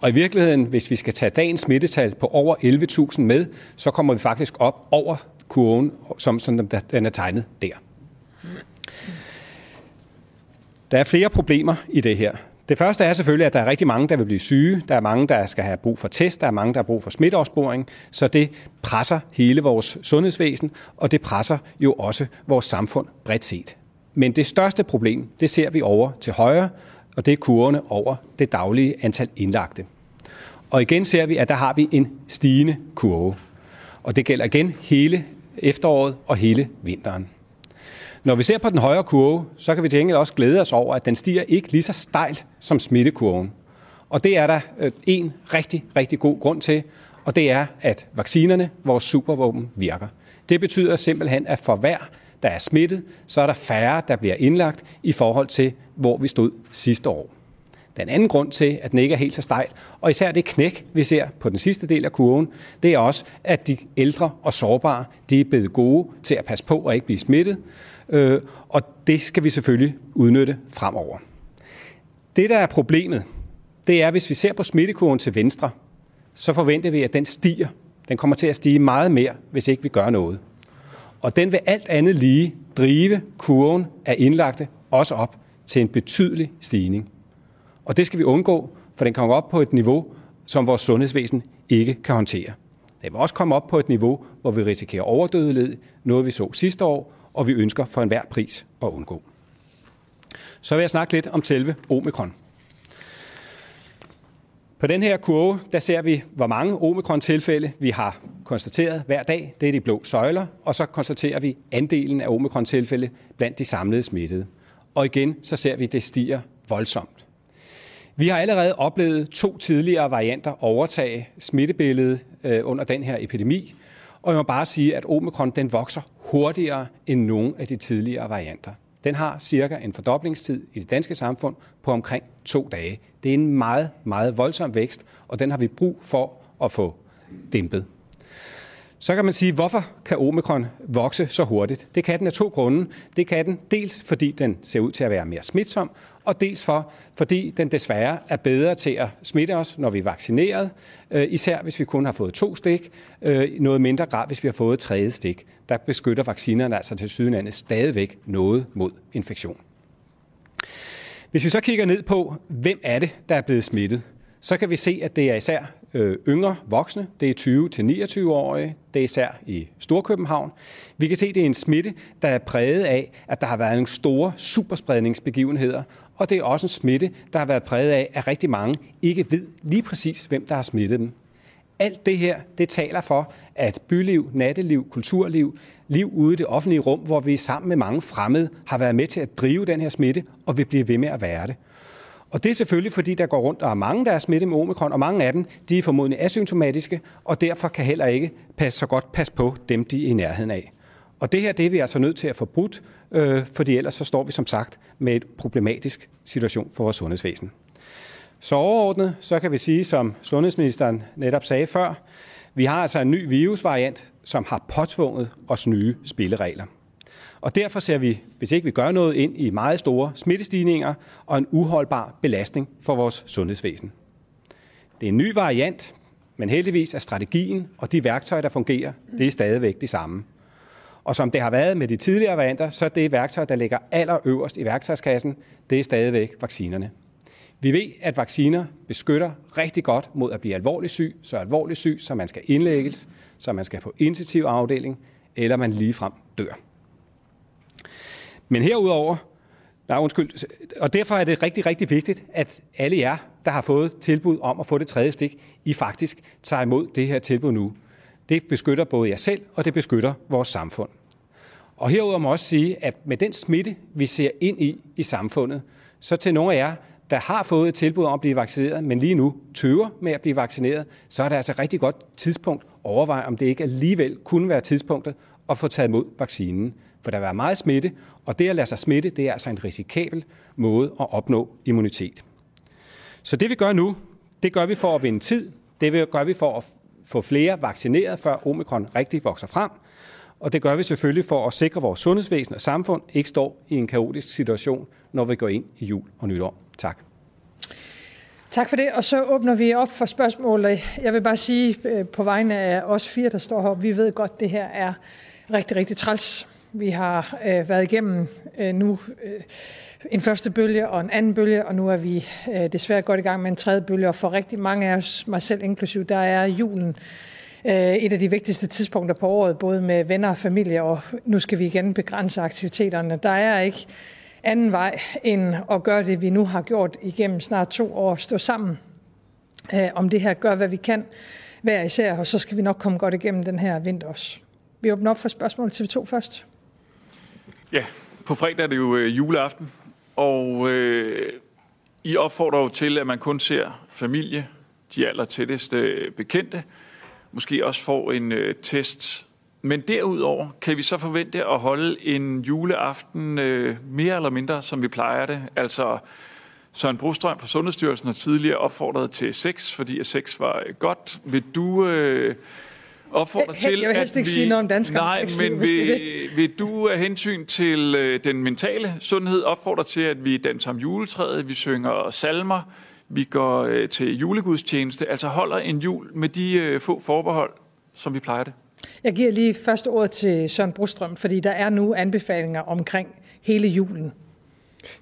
Og i virkeligheden, hvis vi skal tage dagens smittetal på over 11.000 med, så kommer vi faktisk op over kurven, som, som den er tegnet der. Der er flere problemer i det her. Det første er selvfølgelig, at der er rigtig mange, der vil blive syge. Der er mange, der skal have brug for test. Der er mange, der har brug for smitteopsporing. Så det presser hele vores sundhedsvæsen, og det presser jo også vores samfund bredt set. Men det største problem, det ser vi over til højre, og det er kurvene over det daglige antal indlagte. Og igen ser vi, at der har vi en stigende kurve. Og det gælder igen hele efteråret og hele vinteren. Når vi ser på den højre kurve, så kan vi til gengæld også glæde os over, at den stiger ikke lige så stejlt som smittekurven. Og det er der øh, en rigtig, rigtig god grund til, og det er, at vaccinerne, vores supervåben, virker. Det betyder simpelthen, at for hver, der er smittet, så er der færre, der bliver indlagt i forhold til, hvor vi stod sidste år. Den anden grund til, at den ikke er helt så stejl, og især det knæk, vi ser på den sidste del af kurven, det er også, at de ældre og sårbare, de er blevet gode til at passe på og ikke blive smittet, øh, og det skal vi selvfølgelig udnytte fremover. Det, der er problemet, det er, hvis vi ser på smittekurven til venstre, så forventer vi, at den stiger. Den kommer til at stige meget mere, hvis ikke vi gør noget. Og den vil alt andet lige drive kurven af indlagte også op til en betydelig stigning. Og det skal vi undgå, for den kommer op på et niveau, som vores sundhedsvæsen ikke kan håndtere. Den vil også komme op på et niveau, hvor vi risikerer overdødelighed, noget vi så sidste år, og vi ønsker for enhver pris at undgå. Så vil jeg snakke lidt om selve omikron. På den her kurve, der ser vi, hvor mange omikron-tilfælde vi har konstateret hver dag. Det er de blå søjler. Og så konstaterer vi andelen af omikron-tilfælde blandt de samlede smittede. Og igen, så ser vi, at det stiger voldsomt. Vi har allerede oplevet to tidligere varianter overtage smittebilledet øh, under den her epidemi. Og jeg må bare sige, at omikron den vokser hurtigere end nogen af de tidligere varianter. Den har cirka en fordoblingstid i det danske samfund på omkring to dage. Det er en meget, meget voldsom vækst, og den har vi brug for at få dæmpet. Så kan man sige, hvorfor kan omikron vokse så hurtigt? Det kan den af to grunde. Det kan den dels fordi den ser ud til at være mere smitsom, og dels for, fordi den desværre er bedre til at smitte os, når vi er vaccineret, øh, især hvis vi kun har fået to stik, øh, noget mindre grad, hvis vi har fået tredje stik. Der beskytter vaccinerne altså til sydenlandet stadigvæk noget mod infektion. Hvis vi så kigger ned på, hvem er det, der er blevet smittet, så kan vi se, at det er især øh, yngre voksne. Det er 20-29-årige. Det er især i Storkøbenhavn. Vi kan se, at det er en smitte, der er præget af, at der har været nogle store superspredningsbegivenheder. Og det er også en smitte, der har været præget af, at rigtig mange ikke ved lige præcis, hvem der har smittet dem. Alt det her, det taler for, at byliv, natteliv, kulturliv, liv ude i det offentlige rum, hvor vi sammen med mange fremmede har været med til at drive den her smitte, og vil blive ved med at være det. Og det er selvfølgelig, fordi der går rundt, og er mange, der er smittet med omikron, og mange af dem, de er formodentlig asymptomatiske, og derfor kan heller ikke passe så godt passe på dem, de er i nærheden af. Og det her, det er vi altså nødt til at få brudt, øh, fordi ellers så står vi som sagt med et problematisk situation for vores sundhedsvæsen. Så overordnet, så kan vi sige, som sundhedsministeren netop sagde før, vi har altså en ny virusvariant, som har påtvunget os nye spilleregler. Og derfor ser vi, hvis ikke vi gør noget, ind i meget store smittestigninger og en uholdbar belastning for vores sundhedsvæsen. Det er en ny variant, men heldigvis er strategien og de værktøjer, der fungerer, det er stadigvæk de samme. Og som det har været med de tidligere varianter, så er det værktøj, der ligger allerøverst i værktøjskassen, det er stadigvæk vaccinerne. Vi ved, at vacciner beskytter rigtig godt mod at blive alvorligt syg, så alvorligt syg, så man skal indlægges, så man skal på intensiv afdeling, eller man ligefrem dør. Men herudover, nej, undskyld, og derfor er det rigtig, rigtig vigtigt, at alle jer, der har fået tilbud om at få det tredje stik, I faktisk tager imod det her tilbud nu. Det beskytter både jer selv, og det beskytter vores samfund. Og herudover må jeg også sige, at med den smitte, vi ser ind i i samfundet, så til nogle af jer, der har fået et tilbud om at blive vaccineret, men lige nu tøver med at blive vaccineret, så er det altså et rigtig godt tidspunkt at overveje, om det ikke alligevel kunne være tidspunktet at få taget imod vaccinen. For der vil være meget smitte, og det at lade sig smitte, det er altså en risikabel måde at opnå immunitet. Så det vi gør nu, det gør vi for at vinde tid. Det gør vi for at få flere vaccineret, før omikron rigtig vokser frem. Og det gør vi selvfølgelig for at sikre, at vores sundhedsvæsen og samfund ikke står i en kaotisk situation, når vi går ind i jul og nytår. Tak. Tak for det, og så åbner vi op for spørgsmål. Jeg vil bare sige øh, på vegne af os fire, der står her, vi ved godt, at det her er rigtig, rigtig træls. Vi har øh, været igennem øh, nu øh, en første bølge og en anden bølge, og nu er vi øh, desværre godt i gang med en tredje bølge, og for rigtig mange af os, mig selv inklusiv, der er julen øh, et af de vigtigste tidspunkter på året, både med venner og familie, og nu skal vi igen begrænse aktiviteterne. Der er ikke anden vej end at gøre det, vi nu har gjort igennem snart to år, stå sammen øh, om det her, gør hvad vi kan hver især, og så skal vi nok komme godt igennem den her vinter også. Vi åbner op for spørgsmål til TV2 først. Ja, på fredag er det jo øh, juleaften, og øh, I opfordrer jo til, at man kun ser familie, de aller tætteste bekendte, måske også får en øh, test. Men derudover kan vi så forvente at holde en juleaften øh, mere eller mindre, som vi plejer det. Altså Søren Brostrøm fra Sundhedsstyrelsen har tidligere opfordret til sex, fordi at sex var øh, godt. Vil du... Øh, opfordre til, Jeg vil helst ikke vi, sige noget om danskerne. Nej, men vil, vil du af hensyn til øh, den mentale sundhed opfordre til, at vi danser om juletræet, vi synger salmer, vi går øh, til julegudstjeneste, altså holder en jul med de øh, få forbehold, som vi plejer det? Jeg giver lige første ord til Søren Brostrøm, fordi der er nu anbefalinger omkring hele julen.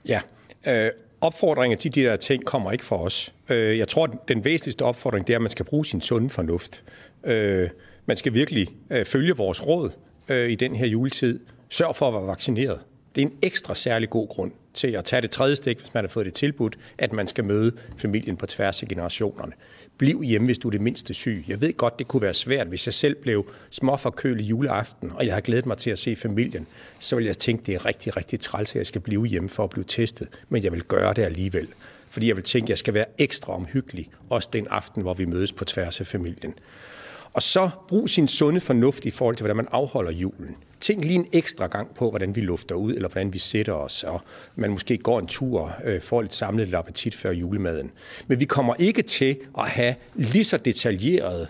Ja, øh, opfordringer til de der ting kommer ikke fra os. Øh, jeg tror, at den væsentligste opfordring det er, at man skal bruge sin sunde fornuft. Øh, man skal virkelig øh, følge vores råd øh, i den her juletid. Sørg for at være vaccineret. Det er en ekstra særlig god grund til at tage det tredje stik, hvis man har fået det tilbudt, at man skal møde familien på tværs af generationerne. Bliv hjemme, hvis du er det mindste syg. Jeg ved godt, det kunne være svært, hvis jeg selv blev småforkølet juleaften, og jeg har glædet mig til at se familien. Så vil jeg tænke, det er rigtig, rigtig træls, at jeg skal blive hjemme for at blive testet. Men jeg vil gøre det alligevel. Fordi jeg vil tænke, at jeg skal være ekstra omhyggelig, også den aften, hvor vi mødes på tværs af familien. Og så brug sin sunde fornuft i forhold til, hvordan man afholder julen. Tænk lige en ekstra gang på, hvordan vi lufter ud, eller hvordan vi sætter os, og man måske går en tur, øh, får lidt samlet lidt appetit før julemaden. Men vi kommer ikke til at have lige så detaljerede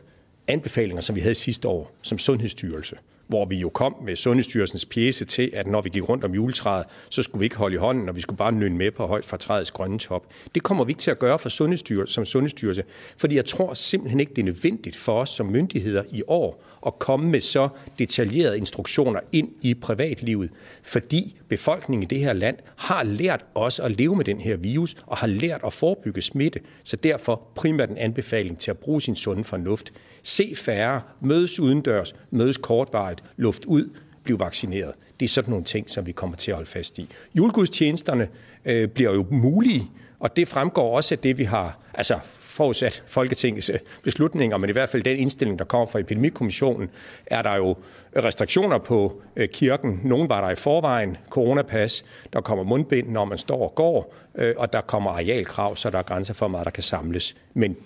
anbefalinger, som vi havde sidste år som Sundhedsstyrelse hvor vi jo kom med Sundhedsstyrelsens pjæse til, at når vi gik rundt om juletræet, så skulle vi ikke holde i hånden, og vi skulle bare nynne med på højt fra træets grønne top. Det kommer vi ikke til at gøre for Sundhedsstyrelse, som Sundhedsstyrelse, fordi jeg tror simpelthen ikke, det er nødvendigt for os som myndigheder i år at komme med så detaljerede instruktioner ind i privatlivet, fordi befolkningen i det her land har lært os at leve med den her virus og har lært at forebygge smitte. Så derfor primært en anbefaling til at bruge sin sunde fornuft. Se færre, mødes udendørs, mødes kortvarigt, luft ud, blive vaccineret. Det er sådan nogle ting, som vi kommer til at holde fast i. Julegudstjenesterne øh, bliver jo mulige, og det fremgår også af det, vi har, altså forudsat Folketingets øh, beslutninger, men i hvert fald den indstilling, der kommer fra Epidemikommissionen, er der jo restriktioner på øh, kirken. Nogle var der i forvejen, coronapas, der kommer mundbind, når man står og går, øh, og der kommer arealkrav, så der er grænser for, hvor meget der kan samles. Men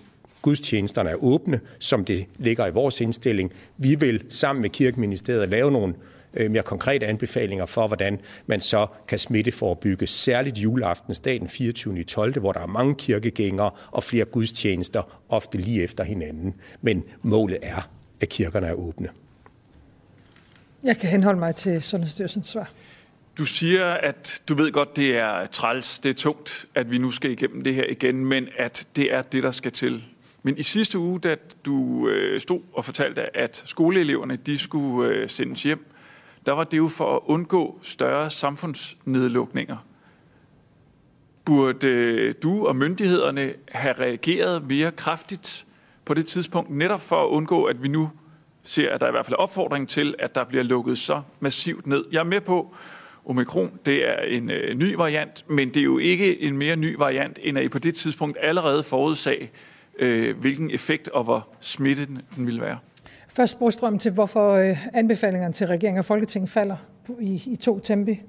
gudstjenesterne er åbne, som det ligger i vores indstilling. Vi vil sammen med Kirkeministeriet lave nogle Øh, mere konkrete anbefalinger for, hvordan man så kan smitteforebygge, særligt juleaftensdag den 24. 12., hvor der er mange kirkegængere og flere gudstjenester, ofte lige efter hinanden. Men målet er, at kirkerne er åbne. Jeg kan henholde mig til Sundhedsstyrelsens svar. Du siger, at du ved godt, det er træls, det er tungt, at vi nu skal igennem det her igen, men at det er det, der skal til. Men i sidste uge, da du øh, stod og fortalte, at skoleeleverne de skulle øh, sendes hjem, der var det jo for at undgå større samfundsnedlukninger. Burde øh, du og myndighederne have reageret mere kraftigt på det tidspunkt, netop for at undgå, at vi nu ser, at der i hvert fald er opfordring til, at der bliver lukket så massivt ned. Jeg er med på, omikron, det er en øh, ny variant, men det er jo ikke en mere ny variant, end at I på det tidspunkt allerede forudsag, øh, hvilken effekt og hvor smittet den ville være. Først Brostrøm til, hvorfor øh, anbefalingerne til regering og folketing falder i, i to tempi.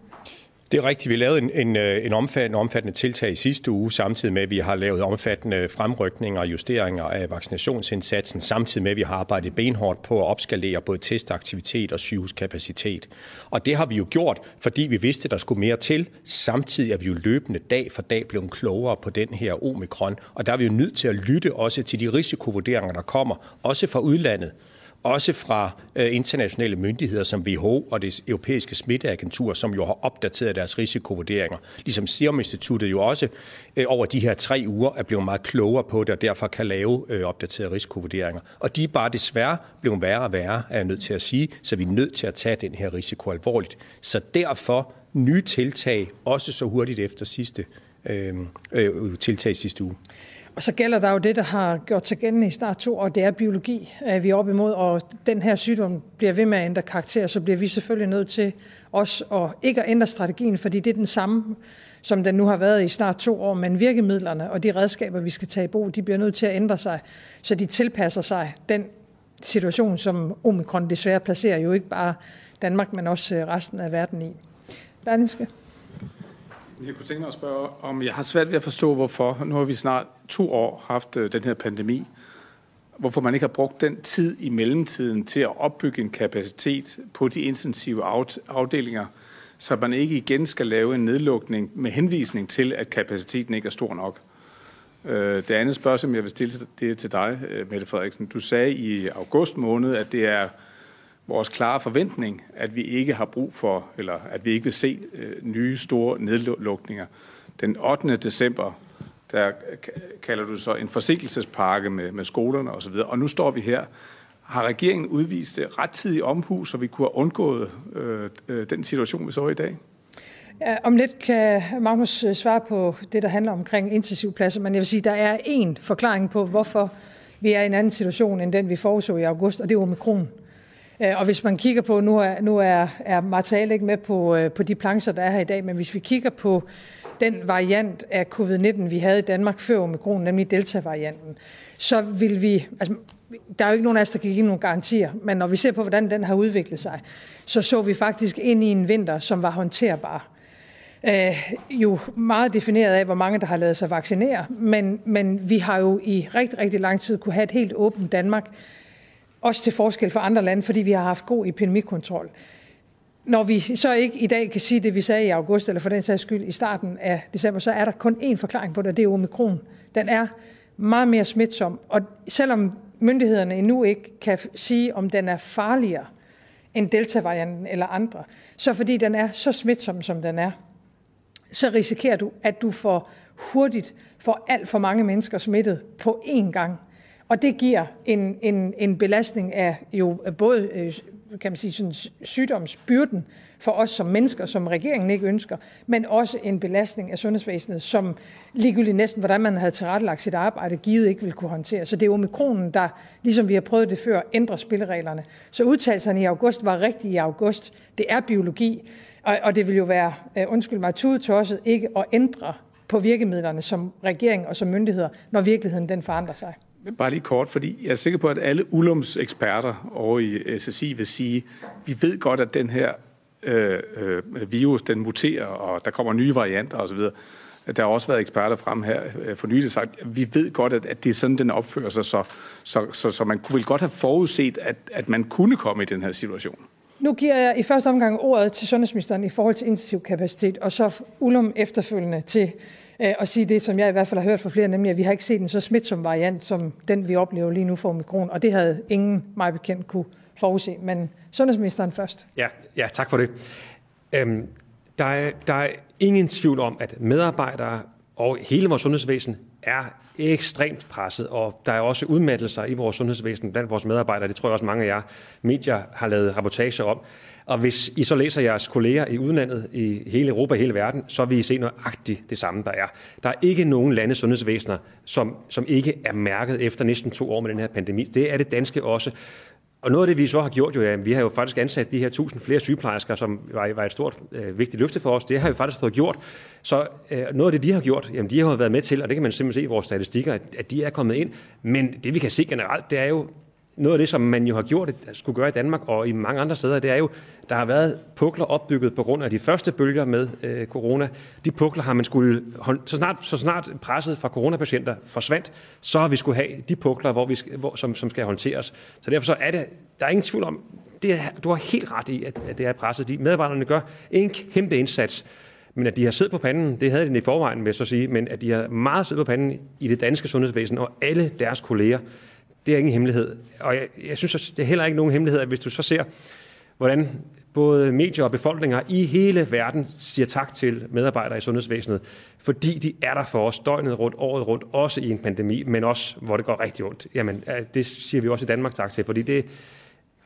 Det er rigtigt. Vi lavede en, en, øh, en omfattende, omfattende tiltag i sidste uge, samtidig med, at vi har lavet omfattende fremrykninger og justeringer af vaccinationsindsatsen, samtidig med, at vi har arbejdet benhårdt på at opskalere både testaktivitet og sygehuskapacitet. Og det har vi jo gjort, fordi vi vidste, at der skulle mere til. Samtidig er vi jo løbende dag for dag blevet klogere på den her omikron, og der er vi jo nødt til at lytte også til de risikovurderinger, der kommer, også fra udlandet også fra øh, internationale myndigheder som WHO og det europæiske smitteagentur, som jo har opdateret deres risikovurderinger. Ligesom Serum Instituttet jo også øh, over de her tre uger er blevet meget klogere på det, og derfor kan lave øh, opdaterede risikovurderinger. Og de er bare desværre blevet værre og værre, er jeg nødt til at sige, så vi er nødt til at tage den her risiko alvorligt. Så derfor nye tiltag, også så hurtigt efter sidste øh, øh, tiltag sidste uge. Og så gælder der jo det, der har gjort sig gældende i snart to år, det er biologi, vi er op imod, og den her sygdom bliver ved med at ændre karakter, så bliver vi selvfølgelig nødt til også at ikke at ændre strategien, fordi det er den samme, som den nu har været i snart to år, men virkemidlerne og de redskaber, vi skal tage i brug, de bliver nødt til at ændre sig, så de tilpasser sig den situation, som omikron desværre placerer jo ikke bare Danmark, men også øh, resten af verden i. Berlingske. Jeg kunne tænke mig at spørge, om jeg har svært ved at forstå, hvorfor. Nu har vi snart to år haft øh, den her pandemi. Hvorfor man ikke har brugt den tid i mellemtiden til at opbygge en kapacitet på de intensive afdelinger, så man ikke igen skal lave en nedlukning med henvisning til, at kapaciteten ikke er stor nok. Øh, det andet spørgsmål, jeg vil stille, det er til dig, øh, Mette Frederiksen. Du sagde i august måned, at det er vores klare forventning, at vi ikke har brug for, eller at vi ikke vil se øh, nye store nedlukninger. Den 8. december, der kalder du så en forsinkelsespakke med, med skolerne osv., og nu står vi her. Har regeringen udvist øh, rettidig omhu, så vi kunne have undgået øh, øh, den situation, vi så i dag? Ja, om lidt kan Magnus øh, svare på det, der handler omkring intensivpladser, men jeg vil sige, der er en forklaring på, hvorfor vi er i en anden situation, end den vi foreså i august, og det er omikron. Øh, og hvis man kigger på, nu er, nu er, er materialet ikke med på, øh, på de plancher, der er her i dag, men hvis vi kigger på den variant af covid-19, vi havde i Danmark før omikron, nemlig delta-varianten, så vil vi, altså der er jo ikke nogen af os, der kan give nogen garantier, men når vi ser på, hvordan den har udviklet sig, så så vi faktisk ind i en vinter, som var håndterbar. Øh, jo meget defineret af, hvor mange der har lavet sig vaccinere, men, men vi har jo i rigtig, rigtig lang tid kunne have et helt åbent Danmark, også til forskel fra andre lande, fordi vi har haft god epidemikontrol. Når vi så ikke i dag kan sige det, vi sagde i august, eller for den sags skyld i starten af december, så er der kun én forklaring på det, og det er omikron. Den er meget mere smitsom, og selvom myndighederne endnu ikke kan sige, om den er farligere end delta-varianten eller andre, så fordi den er så smitsom, som den er, så risikerer du, at du får hurtigt får alt for mange mennesker smittet på én gang. Og det giver en, en, en belastning af jo øh, både øh, kan man sige, sådan sygdomsbyrden for os som mennesker, som regeringen ikke ønsker, men også en belastning af sundhedsvæsenet, som ligegyldigt næsten, hvordan man havde tilrettelagt sit arbejde, givet ikke ville kunne håndtere. Så det er omikronen, der, ligesom vi har prøvet det før, ændrer spillereglerne. Så udtalelserne i august var rigtige i august. Det er biologi, og, og det vil jo være, øh, undskyld mig, tudetosset ikke at ændre på virkemidlerne som regering og som myndigheder, når virkeligheden den forandrer sig. Bare lige kort, fordi jeg er sikker på, at alle Ulums eksperter over i SSI vil sige, vi ved godt, at den her øh, øh, virus, den muterer, og der kommer nye varianter osv. Der har også været eksperter frem her øh, for nylig sagt, at vi ved godt, at, at det er sådan, den opfører sig, så, så, så, så man kunne vel godt have forudset, at, at man kunne komme i den her situation. Nu giver jeg i første omgang ordet til sundhedsministeren i forhold til intensivkapacitet, og så Ulum efterfølgende til Øh, og sige det, som jeg i hvert fald har hørt fra flere, nemlig at vi har ikke set en så smitsom variant, som den vi oplever lige nu for omikron, og det havde ingen mig bekendt kunne forudse. Men sundhedsministeren først. Ja, ja tak for det. Øhm, der, er, der er ingen tvivl om, at medarbejdere og hele vores sundhedsvæsen er ekstremt presset, og der er også udmattelser i vores sundhedsvæsen blandt vores medarbejdere. Det tror jeg også mange af jer medier har lavet rapportager om. Og hvis I så læser jeres kolleger i udlandet, i hele Europa, i hele verden, så vil I se nøjagtigt det samme, der er. Der er ikke nogen landes sundhedsvæsener, som, som ikke er mærket efter næsten to år med den her pandemi. Det er det danske også. Og noget af det, vi så har gjort, jo, ja, vi har jo faktisk ansat de her tusind flere sygeplejersker, som var, var et stort øh, vigtigt løfte for os. Det har vi faktisk fået gjort. Så øh, noget af det, de har gjort, jamen, de har jo været med til, og det kan man simpelthen se i vores statistikker, at, at de er kommet ind. Men det, vi kan se generelt, det er jo, noget af det, som man jo har gjort, skulle gøre i Danmark og i mange andre steder, det er jo, der har været pukler opbygget på grund af de første bølger med øh, corona. De pukler har man skulle, så snart, så snart presset fra coronapatienter forsvandt, så har vi skulle have de pukler, hvor vi, hvor, som, som skal håndteres. Så derfor så er det, der er ingen tvivl om, det er, du har helt ret i, at, at det er presset. De medarbejderne gør en kæmpe indsats. Men at de har siddet på panden, det havde de i forvejen, med så sige, men at de har meget siddet på panden i det danske sundhedsvæsen, og alle deres kolleger, det er ingen hemmelighed. Og jeg, jeg synes, det er heller ikke nogen hemmelighed, at hvis du så ser, hvordan både medier og befolkninger i hele verden siger tak til medarbejdere i sundhedsvæsenet, fordi de er der for os døgnet rundt, året rundt, også i en pandemi, men også hvor det går rigtig ondt. Jamen, øh, det siger vi også i Danmark tak til, fordi det,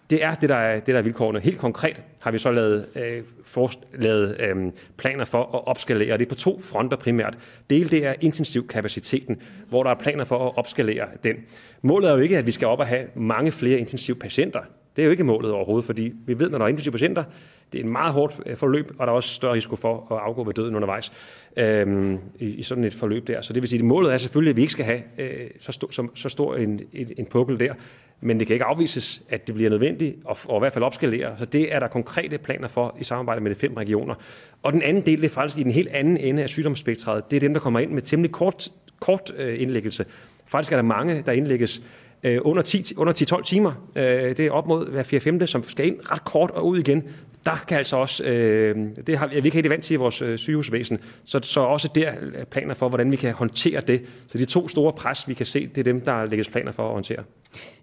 det er det, der er, det, der er vilkårene. Helt konkret har vi så lavet, øh, for, lavet øh, planer for at opskalere, og det er på to fronter primært. Del det er intensivkapaciteten, hvor der er planer for at opskalere den. Målet er jo ikke, at vi skal op og have mange flere intensivpatienter. Det er jo ikke målet overhovedet, fordi vi ved, når der er intensive patienter, det er en meget hårdt øh, forløb, og der er også større risiko for at afgå ved døden undervejs øhm, i, i sådan et forløb der. Så det vil sige, at målet er selvfølgelig, at vi ikke skal have øh, så, stor, så, så stor en, en, en pukkel der, men det kan ikke afvises, at det bliver nødvendigt, og, og i hvert fald opskalere. Så det er der konkrete planer for i samarbejde med de fem regioner. Og den anden del, det er faktisk i den helt anden ende af sygdomsspektret. Det er dem, der kommer ind med temmelig kort, kort øh, indlæggelse. Faktisk er der mange, der indlægges øh, under 10-12 under 10, timer. Øh, det er op mod hver 4-5, som skal ind ret kort og ud igen. Der kan altså også, øh, det har vi ikke helt vant til i vores øh, sygehusvæsen, så, så også der øh, planer for, hvordan vi kan håndtere det. Så de to store pres, vi kan se, det er dem, der lægges planer for at håndtere.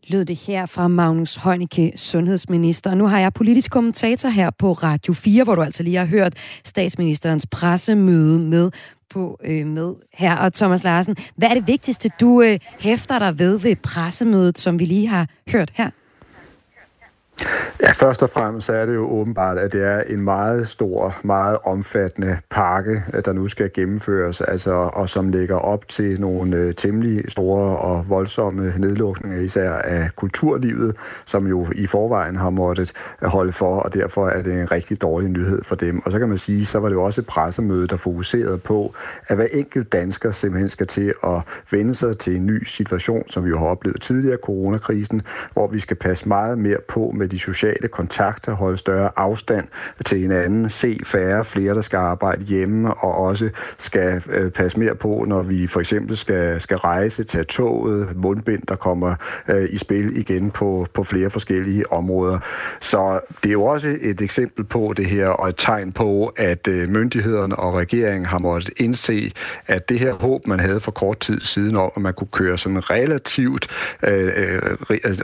Lød det her fra Magnus Heunicke, sundhedsminister. Nu har jeg politisk kommentator her på Radio 4, hvor du altså lige har hørt statsministerens pressemøde med på øh, med her. Og Thomas Larsen, hvad er det vigtigste, du øh, hæfter dig ved ved pressemødet, som vi lige har hørt her? Ja, først og fremmest er det jo åbenbart, at det er en meget stor, meget omfattende pakke, øh, der nu skal gennemføres, altså, og som ligger op til nogle øh, temmelig store og voldsomme nedlukninger, især af kulturlivet, som jo i forvejen har måttet øh, holde for, og derfor er det en rigtig dårlig nyhed for dem. Og så kan man sige, så var det jo også et pressemøde, der fokuserede på, at hver enkelt dansker simpelthen skal til at vende sig til en ny situation, som vi jo har oplevet tidligere, coronakrisen, hvor vi skal passe meget mere på med de sociale kontakter, holde større afstand til hinanden, se færre, flere, der skal arbejde hjemme, og også skal øh, passe mere på, når vi for eksempel skal, skal rejse, tage toget, mundbind, der kommer øh, i spil igen på, på flere forskellige områder. Så det er jo også et eksempel på det her, og et tegn på, at øh, myndighederne og regeringen har måttet indse, at det her håb, man havde for kort tid siden om, at man kunne køre sådan relativt øh, øh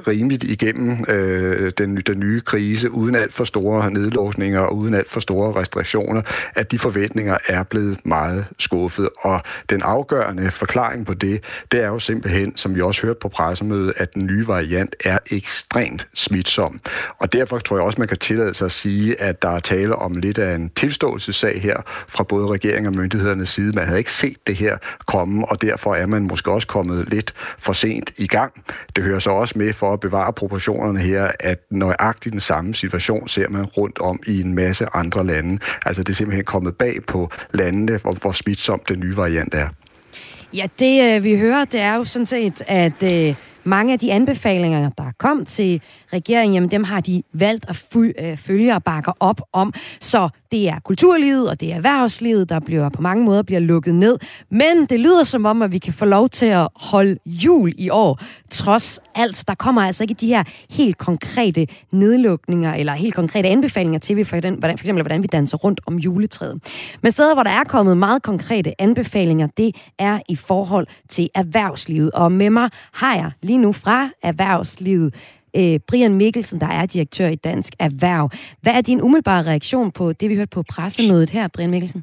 rimeligt igennem øh, den den, den nye krise, uden alt for store nedlukninger og uden alt for store restriktioner, at de forventninger er blevet meget skuffet. Og den afgørende forklaring på det, det er jo simpelthen, som vi også hørte på pressemødet, at den nye variant er ekstremt smitsom. Og derfor tror jeg også, man kan tillade sig at sige, at der er tale om lidt af en tilståelsessag her fra både regering og myndighedernes side. Man havde ikke set det her komme, og derfor er man måske også kommet lidt for sent i gang. Det hører så også med for at bevare proportionerne her, at nøjagtigt den samme situation ser man rundt om i en masse andre lande. Altså det er simpelthen kommet bag på landene, hvor, hvor smitsom den nye variant er. Ja, det øh, vi hører, det er jo sådan set, at øh, mange af de anbefalinger, der kom til regeringen, jamen dem har de valgt at øh, følge og bakke op om. Så det er kulturlivet og det er erhvervslivet, der bliver på mange måder bliver lukket ned. Men det lyder som om, at vi kan få lov til at holde jul i år. Trods alt, der kommer altså ikke de her helt konkrete nedlukninger eller helt konkrete anbefalinger til, for, den, hvordan, for eksempel hvordan vi danser rundt om juletræet. Men steder, hvor der er kommet meget konkrete anbefalinger, det er i forhold til erhvervslivet. Og med mig har jeg lige nu fra erhvervslivet øh, Brian Mikkelsen, der er direktør i Dansk Erhverv. Hvad er din umiddelbare reaktion på det, vi hørte på pressemødet her, Brian Mikkelsen?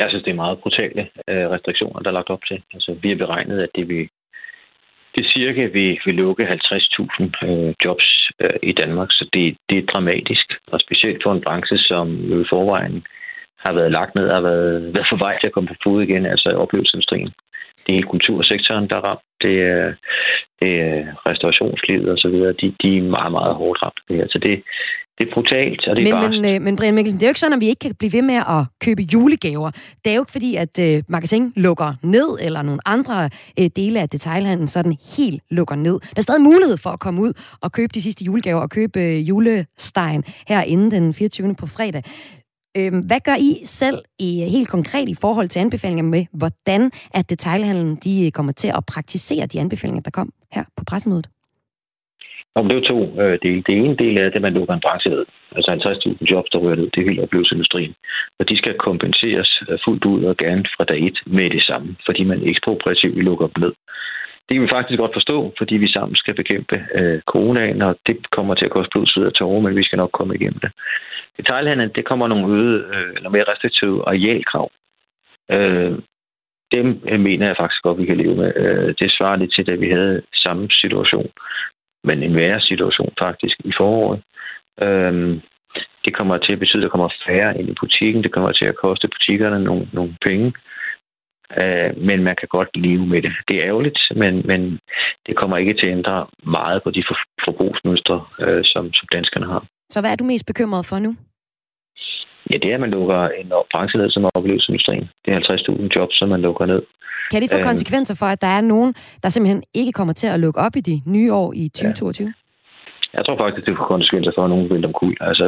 Jeg synes, det er meget brutale øh, restriktioner, der er lagt op til. Altså, vi har beregnet, at det vil det cirka vil, vil lukke 50.000 øh, jobs øh, i Danmark, så det, det er dramatisk. Og specielt for en branche, som jo i forvejen har været lagt ned og har været, været for vej til at komme på fod igen, altså oplevelsesindustrien. Det er kultursektoren, der er ramt. Det er, det er restaurationslivet og så videre. De, de er meget, meget hårdt ramt. Så det, det er brutalt, og det er men, men, øh, men Brian Mikkelsen, det er jo ikke sådan, at vi ikke kan blive ved med at købe julegaver. Det er jo ikke fordi, at øh, magasin lukker ned, eller nogle andre øh, dele af detailhandlen sådan helt lukker ned. Der er stadig mulighed for at komme ud og købe de sidste julegaver og købe øh, julestein her inden den 24. på fredag. Øh, hvad gør I selv i, øh, helt konkret i forhold til anbefalinger med, hvordan at detailhandlen de øh, kommer til at praktisere de anbefalinger, der kom her på pressemødet? Nå, det er jo to øh, dele. Det ene del er, at man lukker en branche ned. Altså 50.000 jobs, der rører ned. Det er hele oplevelsesindustrien. Og de skal kompenseres øh, fuldt ud og gerne fra dag et med det samme, fordi man ekspropriativt lukker dem ned. Det kan vi faktisk godt forstå, fordi vi sammen skal bekæmpe øh, coronaen, og det kommer til at koste blod, sved og tårer, men vi skal nok komme igennem det. Detailhandlen, det kommer nogle øde, øh, eller mere restriktive arealkrav. Øh, dem øh, mener jeg faktisk godt, vi kan leve med. Øh, det svarer lidt til, da vi havde samme situation men en værre situation faktisk i foråret. Øhm, det kommer til at betyde, at der kommer færre ind i butikken. Det kommer til at koste butikkerne nogle, nogle penge. Øh, men man kan godt leve med det. Det er ærgerligt, men, men det kommer ikke til at ændre meget på de for, forbrugsmønstre, øh, som, som danskerne har. Så hvad er du mest bekymret for nu? Ja, det er, at man lukker en branche ned som oplevelseindustrien. Det er 50.000 jobs, som man lukker ned. Kan det få øhm, konsekvenser for, at der er nogen, der simpelthen ikke kommer til at lukke op i de nye år i 2022? Ja. Jeg tror faktisk, det får konsekvenser for, at nogen vil omkuld. Altså,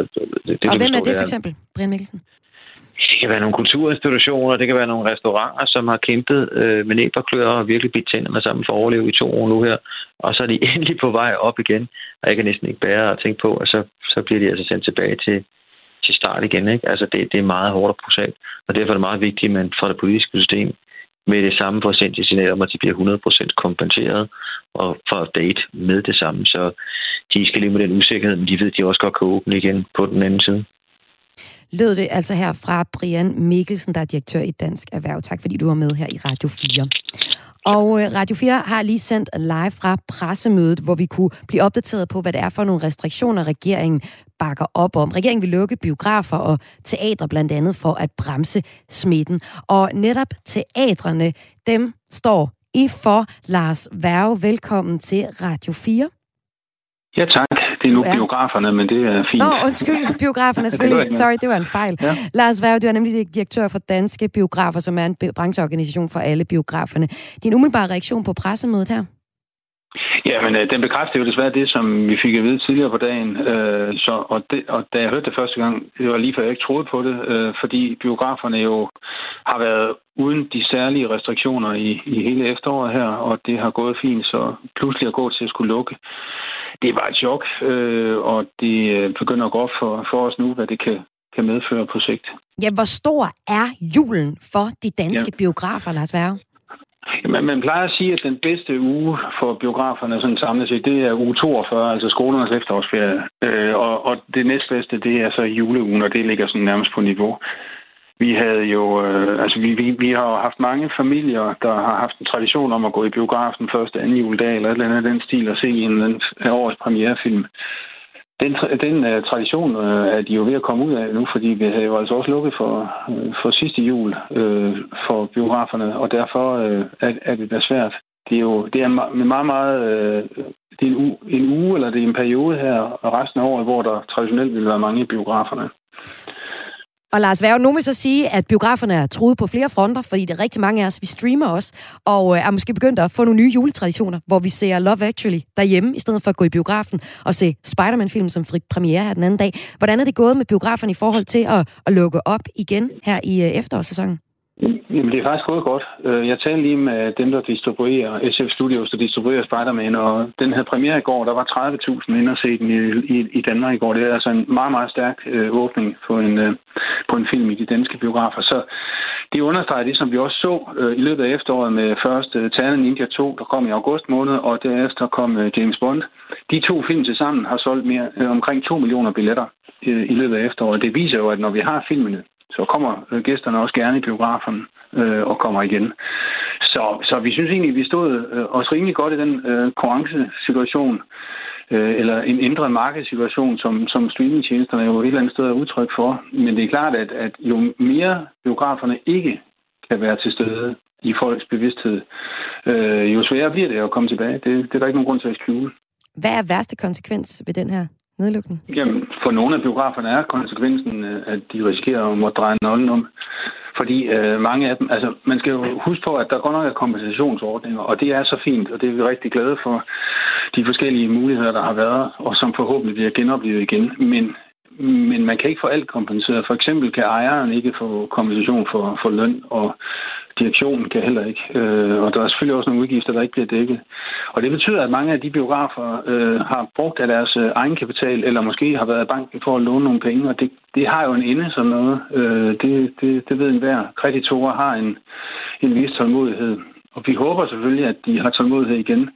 det, det, og hvem er det for eksempel, Brian Mikkelsen? Det kan være nogle kulturinstitutioner, det kan være nogle restauranter, som har kæmpet øh, med næb og klør og virkelig bidt tænderne sammen for at overleve i to år nu her. Og så er de endelig på vej op igen, og jeg kan næsten ikke bære at tænke på, at så, så bliver de altså sendt tilbage til, til start igen. Ikke? Altså det, det er meget hårdt og brutalt, og derfor er det meget vigtigt, at man fra det politiske system med det samme får sendt signal om, at de bliver 100% kompenseret og for date med det samme. Så de skal leve med den usikkerhed, men de ved, at de også godt kan åbne igen på den anden side. Lød det altså her fra Brian Mikkelsen, der er direktør i Dansk Erhverv. Tak fordi du var med her i Radio 4. Og øh, Radio 4 har lige sendt live fra pressemødet, hvor vi kunne blive opdateret på, hvad det er for nogle restriktioner, regeringen bakker op om. Regeringen vil lukke biografer og teatre blandt andet for at bremse smitten. Og netop teatrene, dem står I for. Lars Værge, velkommen til Radio 4. Ja, tak. Det er nu ja. biograferne, men det er fint. Nå, undskyld, biograferne selvfølgelig. Sorry, det var en fejl. Ja. Lars Værge, du er nemlig direktør for Danske Biografer, som er en brancheorganisation for alle biograferne. Din umiddelbare reaktion på pressemødet her? Ja, men øh, den bekræfter jo desværre det, som vi fik at vide tidligere på dagen. Øh, så, og, det, og da jeg hørte det første gang, det var lige før jeg ikke troede på det, øh, fordi biograferne jo har været uden de særlige restriktioner i, i hele efteråret her, og det har gået fint, så pludselig at gå til at skulle lukke. Det var et chok, øh, og det øh, begynder at gå op for, for os nu, hvad det kan, kan medføre på sigt. Ja, hvor stor er julen for de danske ja. biografer, Lars Værge? Jamen, man plejer at sige, at den bedste uge for biograferne sådan samlet set, det er uge 42, altså skolernes efterårsferie. Øh, og, og det næstbedste, det er så juleugen, og det ligger sådan nærmest på niveau. Vi havde jo, øh, altså vi, vi, vi har haft mange familier, der har haft en tradition om at gå i biografen første anden juledag, eller et eller andet den stil, og se en en årets premierefilm. Den, den uh, tradition uh, er de jo ved at komme ud af nu, fordi vi har jo altså også lukket for, uh, for sidste jul uh, for biograferne, og derfor uh, er, er det da svært. Det er jo det er en meget, meget, uh, det er en, uge, en uge, eller det er en periode her, og resten af året, hvor der traditionelt vil være mange i biograferne. Og Lars Værge, nu vil så sige, at biograferne er truet på flere fronter, fordi det er rigtig mange af os, vi streamer også, og øh, er måske begyndt at få nogle nye juletraditioner, hvor vi ser Love Actually derhjemme, i stedet for at gå i biografen og se Spider-Man-film, som fik premiere her den anden dag. Hvordan er det gået med biograferne i forhold til at, at lukke op igen her i øh, efterårssæsonen? Jamen, det er faktisk gået godt. Øh, jeg talte lige med dem, der distribuerer SF Studios, der distribuerer Spider-Man, og den her premiere i går, der var 30.000 ind og se den i, i, i Danmark i går. Det er altså en meget, meget stærk øh, åbning på en, øh, på en film i de danske biografer. Så det understreger det, som vi også så øh, i løbet af efteråret med først øh, Ternen Ninja 2, der kom i august måned, og derefter kom øh, James Bond. De to film til sammen har solgt mere, øh, omkring 2 millioner billetter øh, i løbet af efteråret. Det viser jo, at når vi har filmene, så kommer øh, gæsterne også gerne i biografen øh, og kommer igen. Så, så vi synes egentlig, at vi stod øh, os rimelig godt i den øh, konkurrencesituation, øh, eller en ændret markedssituation, som, som streamingtjenesterne jo et eller andet sted er udtryk for. Men det er klart, at, at jo mere biograferne ikke kan være til stede i folks bevidsthed, øh, jo sværere bliver det at komme tilbage. Det, det er der ikke nogen grund til at skjule. Hvad er værste konsekvens ved den her nedlukning? Jamen, for nogle af biograferne er konsekvensen, øh, at de risikerer at måtte dreje nøglen om. Fordi øh, mange af dem, altså man skal jo huske på, at der godt nok er kompensationsordninger, og det er så fint, og det er vi rigtig glade for de forskellige muligheder, der har været, og som forhåbentlig bliver genoplevet igen. Men men man kan ikke få alt kompenseret. For eksempel kan ejeren ikke få kompensation for, for løn, og direktionen kan heller ikke. Øh, og der er selvfølgelig også nogle udgifter, der ikke bliver dækket. Og det betyder, at mange af de biografer øh, har brugt af deres øh, egenkapital, eller måske har været i banken for at låne nogle penge, og det, det har jo en ende sådan noget. Øh, det, det, det ved enhver. Kreditorer har en, en vis tålmodighed. Og vi håber selvfølgelig, at de har tålmodighed igen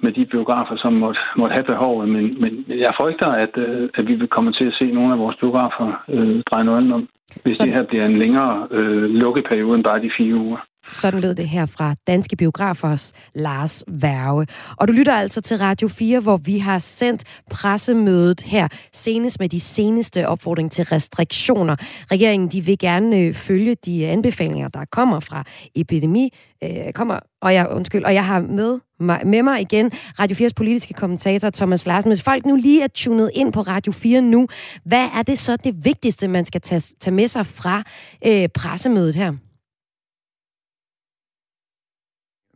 med de biografer, som måtte, måtte have behovet. Men, men jeg frygter, at, øh, at vi vil komme til at se nogle af vores biografer øh, dreje noget om, hvis Så... det her bliver en længere øh, lukkeperiode end bare de fire uger. Sådan lød det her fra Danske Biografers Lars Værge. Og du lytter altså til Radio 4, hvor vi har sendt pressemødet her senest med de seneste opfordring til restriktioner. Regeringen de vil gerne øh, følge de anbefalinger, der kommer fra epidemi. Øh, kommer, og jeg, undskyld, og jeg har med mig, med mig igen Radio 4's politiske kommentator Thomas Larsen. Hvis folk nu lige er tunet ind på Radio 4 nu, hvad er det så det vigtigste, man skal tage, tage med sig fra øh, pressemødet her?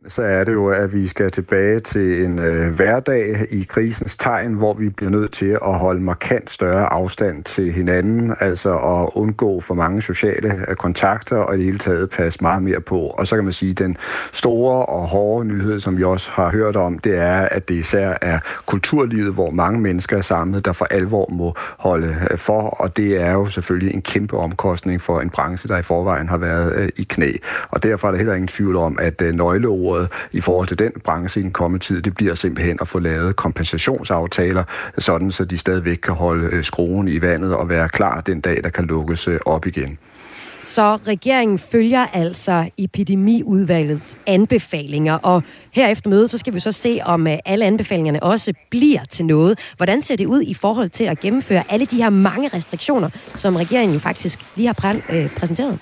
Så er det jo, at vi skal tilbage til en øh, hverdag i krisens tegn, hvor vi bliver nødt til at holde markant større afstand til hinanden, altså at undgå for mange sociale øh, kontakter og i det hele taget passe meget mere på. Og så kan man sige, at den store og hårde nyhed, som vi også har hørt om, det er, at det især er kulturlivet, hvor mange mennesker er samlet, der for alvor må holde øh, for, og det er jo selvfølgelig en kæmpe omkostning for en branche, der i forvejen har været øh, i knæ. Og derfor er der heller ingen tvivl om, at øh, nøgleord ordet i forhold til den branche i den kommende tid, det bliver simpelthen at få lavet kompensationsaftaler, sådan så de stadigvæk kan holde øh, skruen i vandet og være klar den dag, der kan lukkes øh, op igen. Så regeringen følger altså epidemiudvalgets anbefalinger, og her efter mødet, så skal vi så se, om øh, alle anbefalingerne også bliver til noget. Hvordan ser det ud i forhold til at gennemføre alle de her mange restriktioner, som regeringen jo faktisk lige har præ- præsenteret?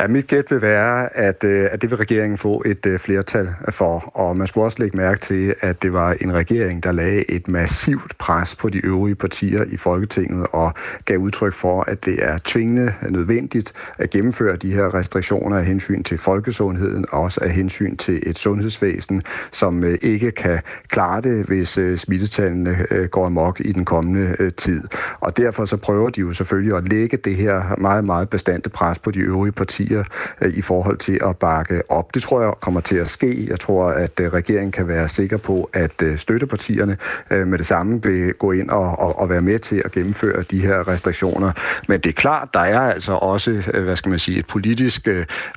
Ja, mit gæt vil være, at, øh, at det vil regeringen få et øh, flertal for. Og man skulle også lægge mærke til, at det var en regering, der lagde et massivt pres på de øvrige partier i Folketinget og gav udtryk for, at det er tvingende nødvendigt at gennemføre de her restriktioner af hensyn til folkesundheden og også af hensyn til et sundhedsvæsen, som øh, ikke kan klare det, hvis smittetallene går amok i den kommende tid. Og derfor så prøver de jo selvfølgelig at lægge det her meget, meget bestandte pres på de øvrige partier partier øh, i forhold til at bakke op. Det tror jeg kommer til at ske. Jeg tror, at øh, regeringen kan være sikker på, at øh, støttepartierne med det samme vil gå ind og, og, og være med til at gennemføre de her restriktioner. Men det er klart, der er altså også, hvad skal man sige, et politisk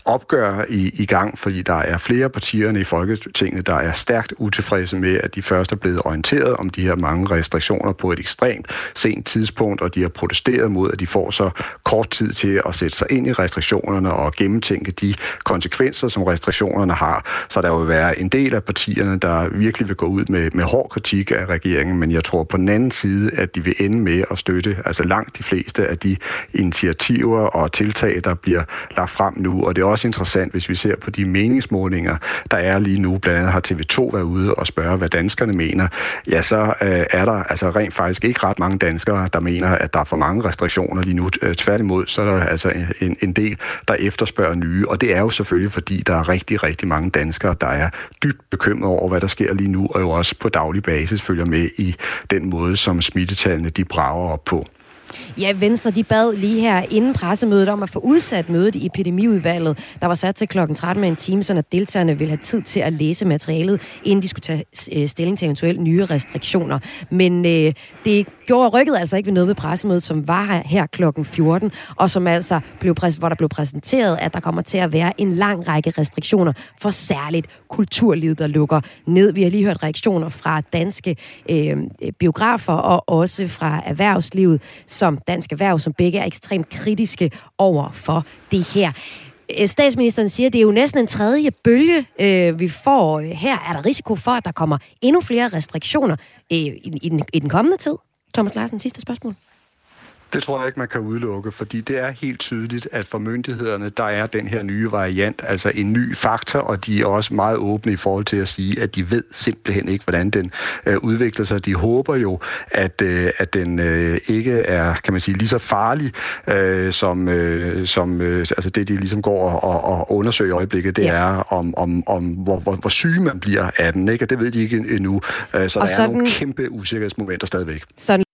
opgør i, i gang, fordi der er flere partierne i Folketinget, der er stærkt utilfredse med, at de først er blevet orienteret om de her mange restriktioner på et ekstremt sent tidspunkt, og de har protesteret mod, at de får så kort tid til at sætte sig ind i restriktionerne og gennemtænke de konsekvenser, som restriktionerne har. Så der vil være en del af partierne, der virkelig vil gå ud med, med hård kritik af regeringen, men jeg tror på den anden side, at de vil ende med at støtte altså langt de fleste af de initiativer og tiltag, der bliver lagt frem nu. Og det er også interessant, hvis vi ser på de meningsmålinger, der er lige nu. Blandt andet har TV2 været ude og spørge, hvad danskerne mener. Ja, så øh, er der altså rent faktisk ikke ret mange danskere, der mener, at der er for mange restriktioner lige nu. Øh, tværtimod, så er der altså en, en del, der efterspørger nye, og det er jo selvfølgelig, fordi der er rigtig, rigtig mange danskere, der er dybt bekymrede over, hvad der sker lige nu, og jo også på daglig basis følger med i den måde, som smittetallene de brager op på. Ja, Venstre de bad lige her inden pressemødet om at få udsat mødet i epidemiudvalget, der var sat til klokken 13 med en time, så deltagerne ville have tid til at læse materialet, inden de skulle tage øh, stilling til eventuelle nye restriktioner. Men øh, det gjorde rykket altså ikke ved noget ved pressemødet, som var her, her klokken 14, og som altså blev præs- hvor der blev præsenteret, at der kommer til at være en lang række restriktioner for særligt kulturlivet, der lukker ned. Vi har lige hørt reaktioner fra danske øh, biografer og også fra erhvervslivet, som Dansk Erhverv, som begge er ekstremt kritiske over for det her. Øh, statsministeren siger, at det er jo næsten en tredje bølge, øh, vi får. Øh, her er der risiko for, at der kommer endnu flere restriktioner øh, i, i, den, i den kommende tid. Thomas Larsen, sidste spørgsmål. Det tror jeg ikke, man kan udelukke, fordi det er helt tydeligt, at for myndighederne, der er den her nye variant, altså en ny faktor, og de er også meget åbne i forhold til at sige, at de ved simpelthen ikke, hvordan den øh, udvikler sig. De håber jo, at, øh, at den øh, ikke er, kan man sige, lige så farlig, øh, som, øh, som øh, altså det, de ligesom går og, og undersøger i øjeblikket, det ja. er, om, om, om hvor, hvor, hvor syg man bliver af den, ikke? og det ved de ikke endnu. Øh, så og der sådan, er nogle kæmpe usikkerhedsmomenter stadigvæk. Sådan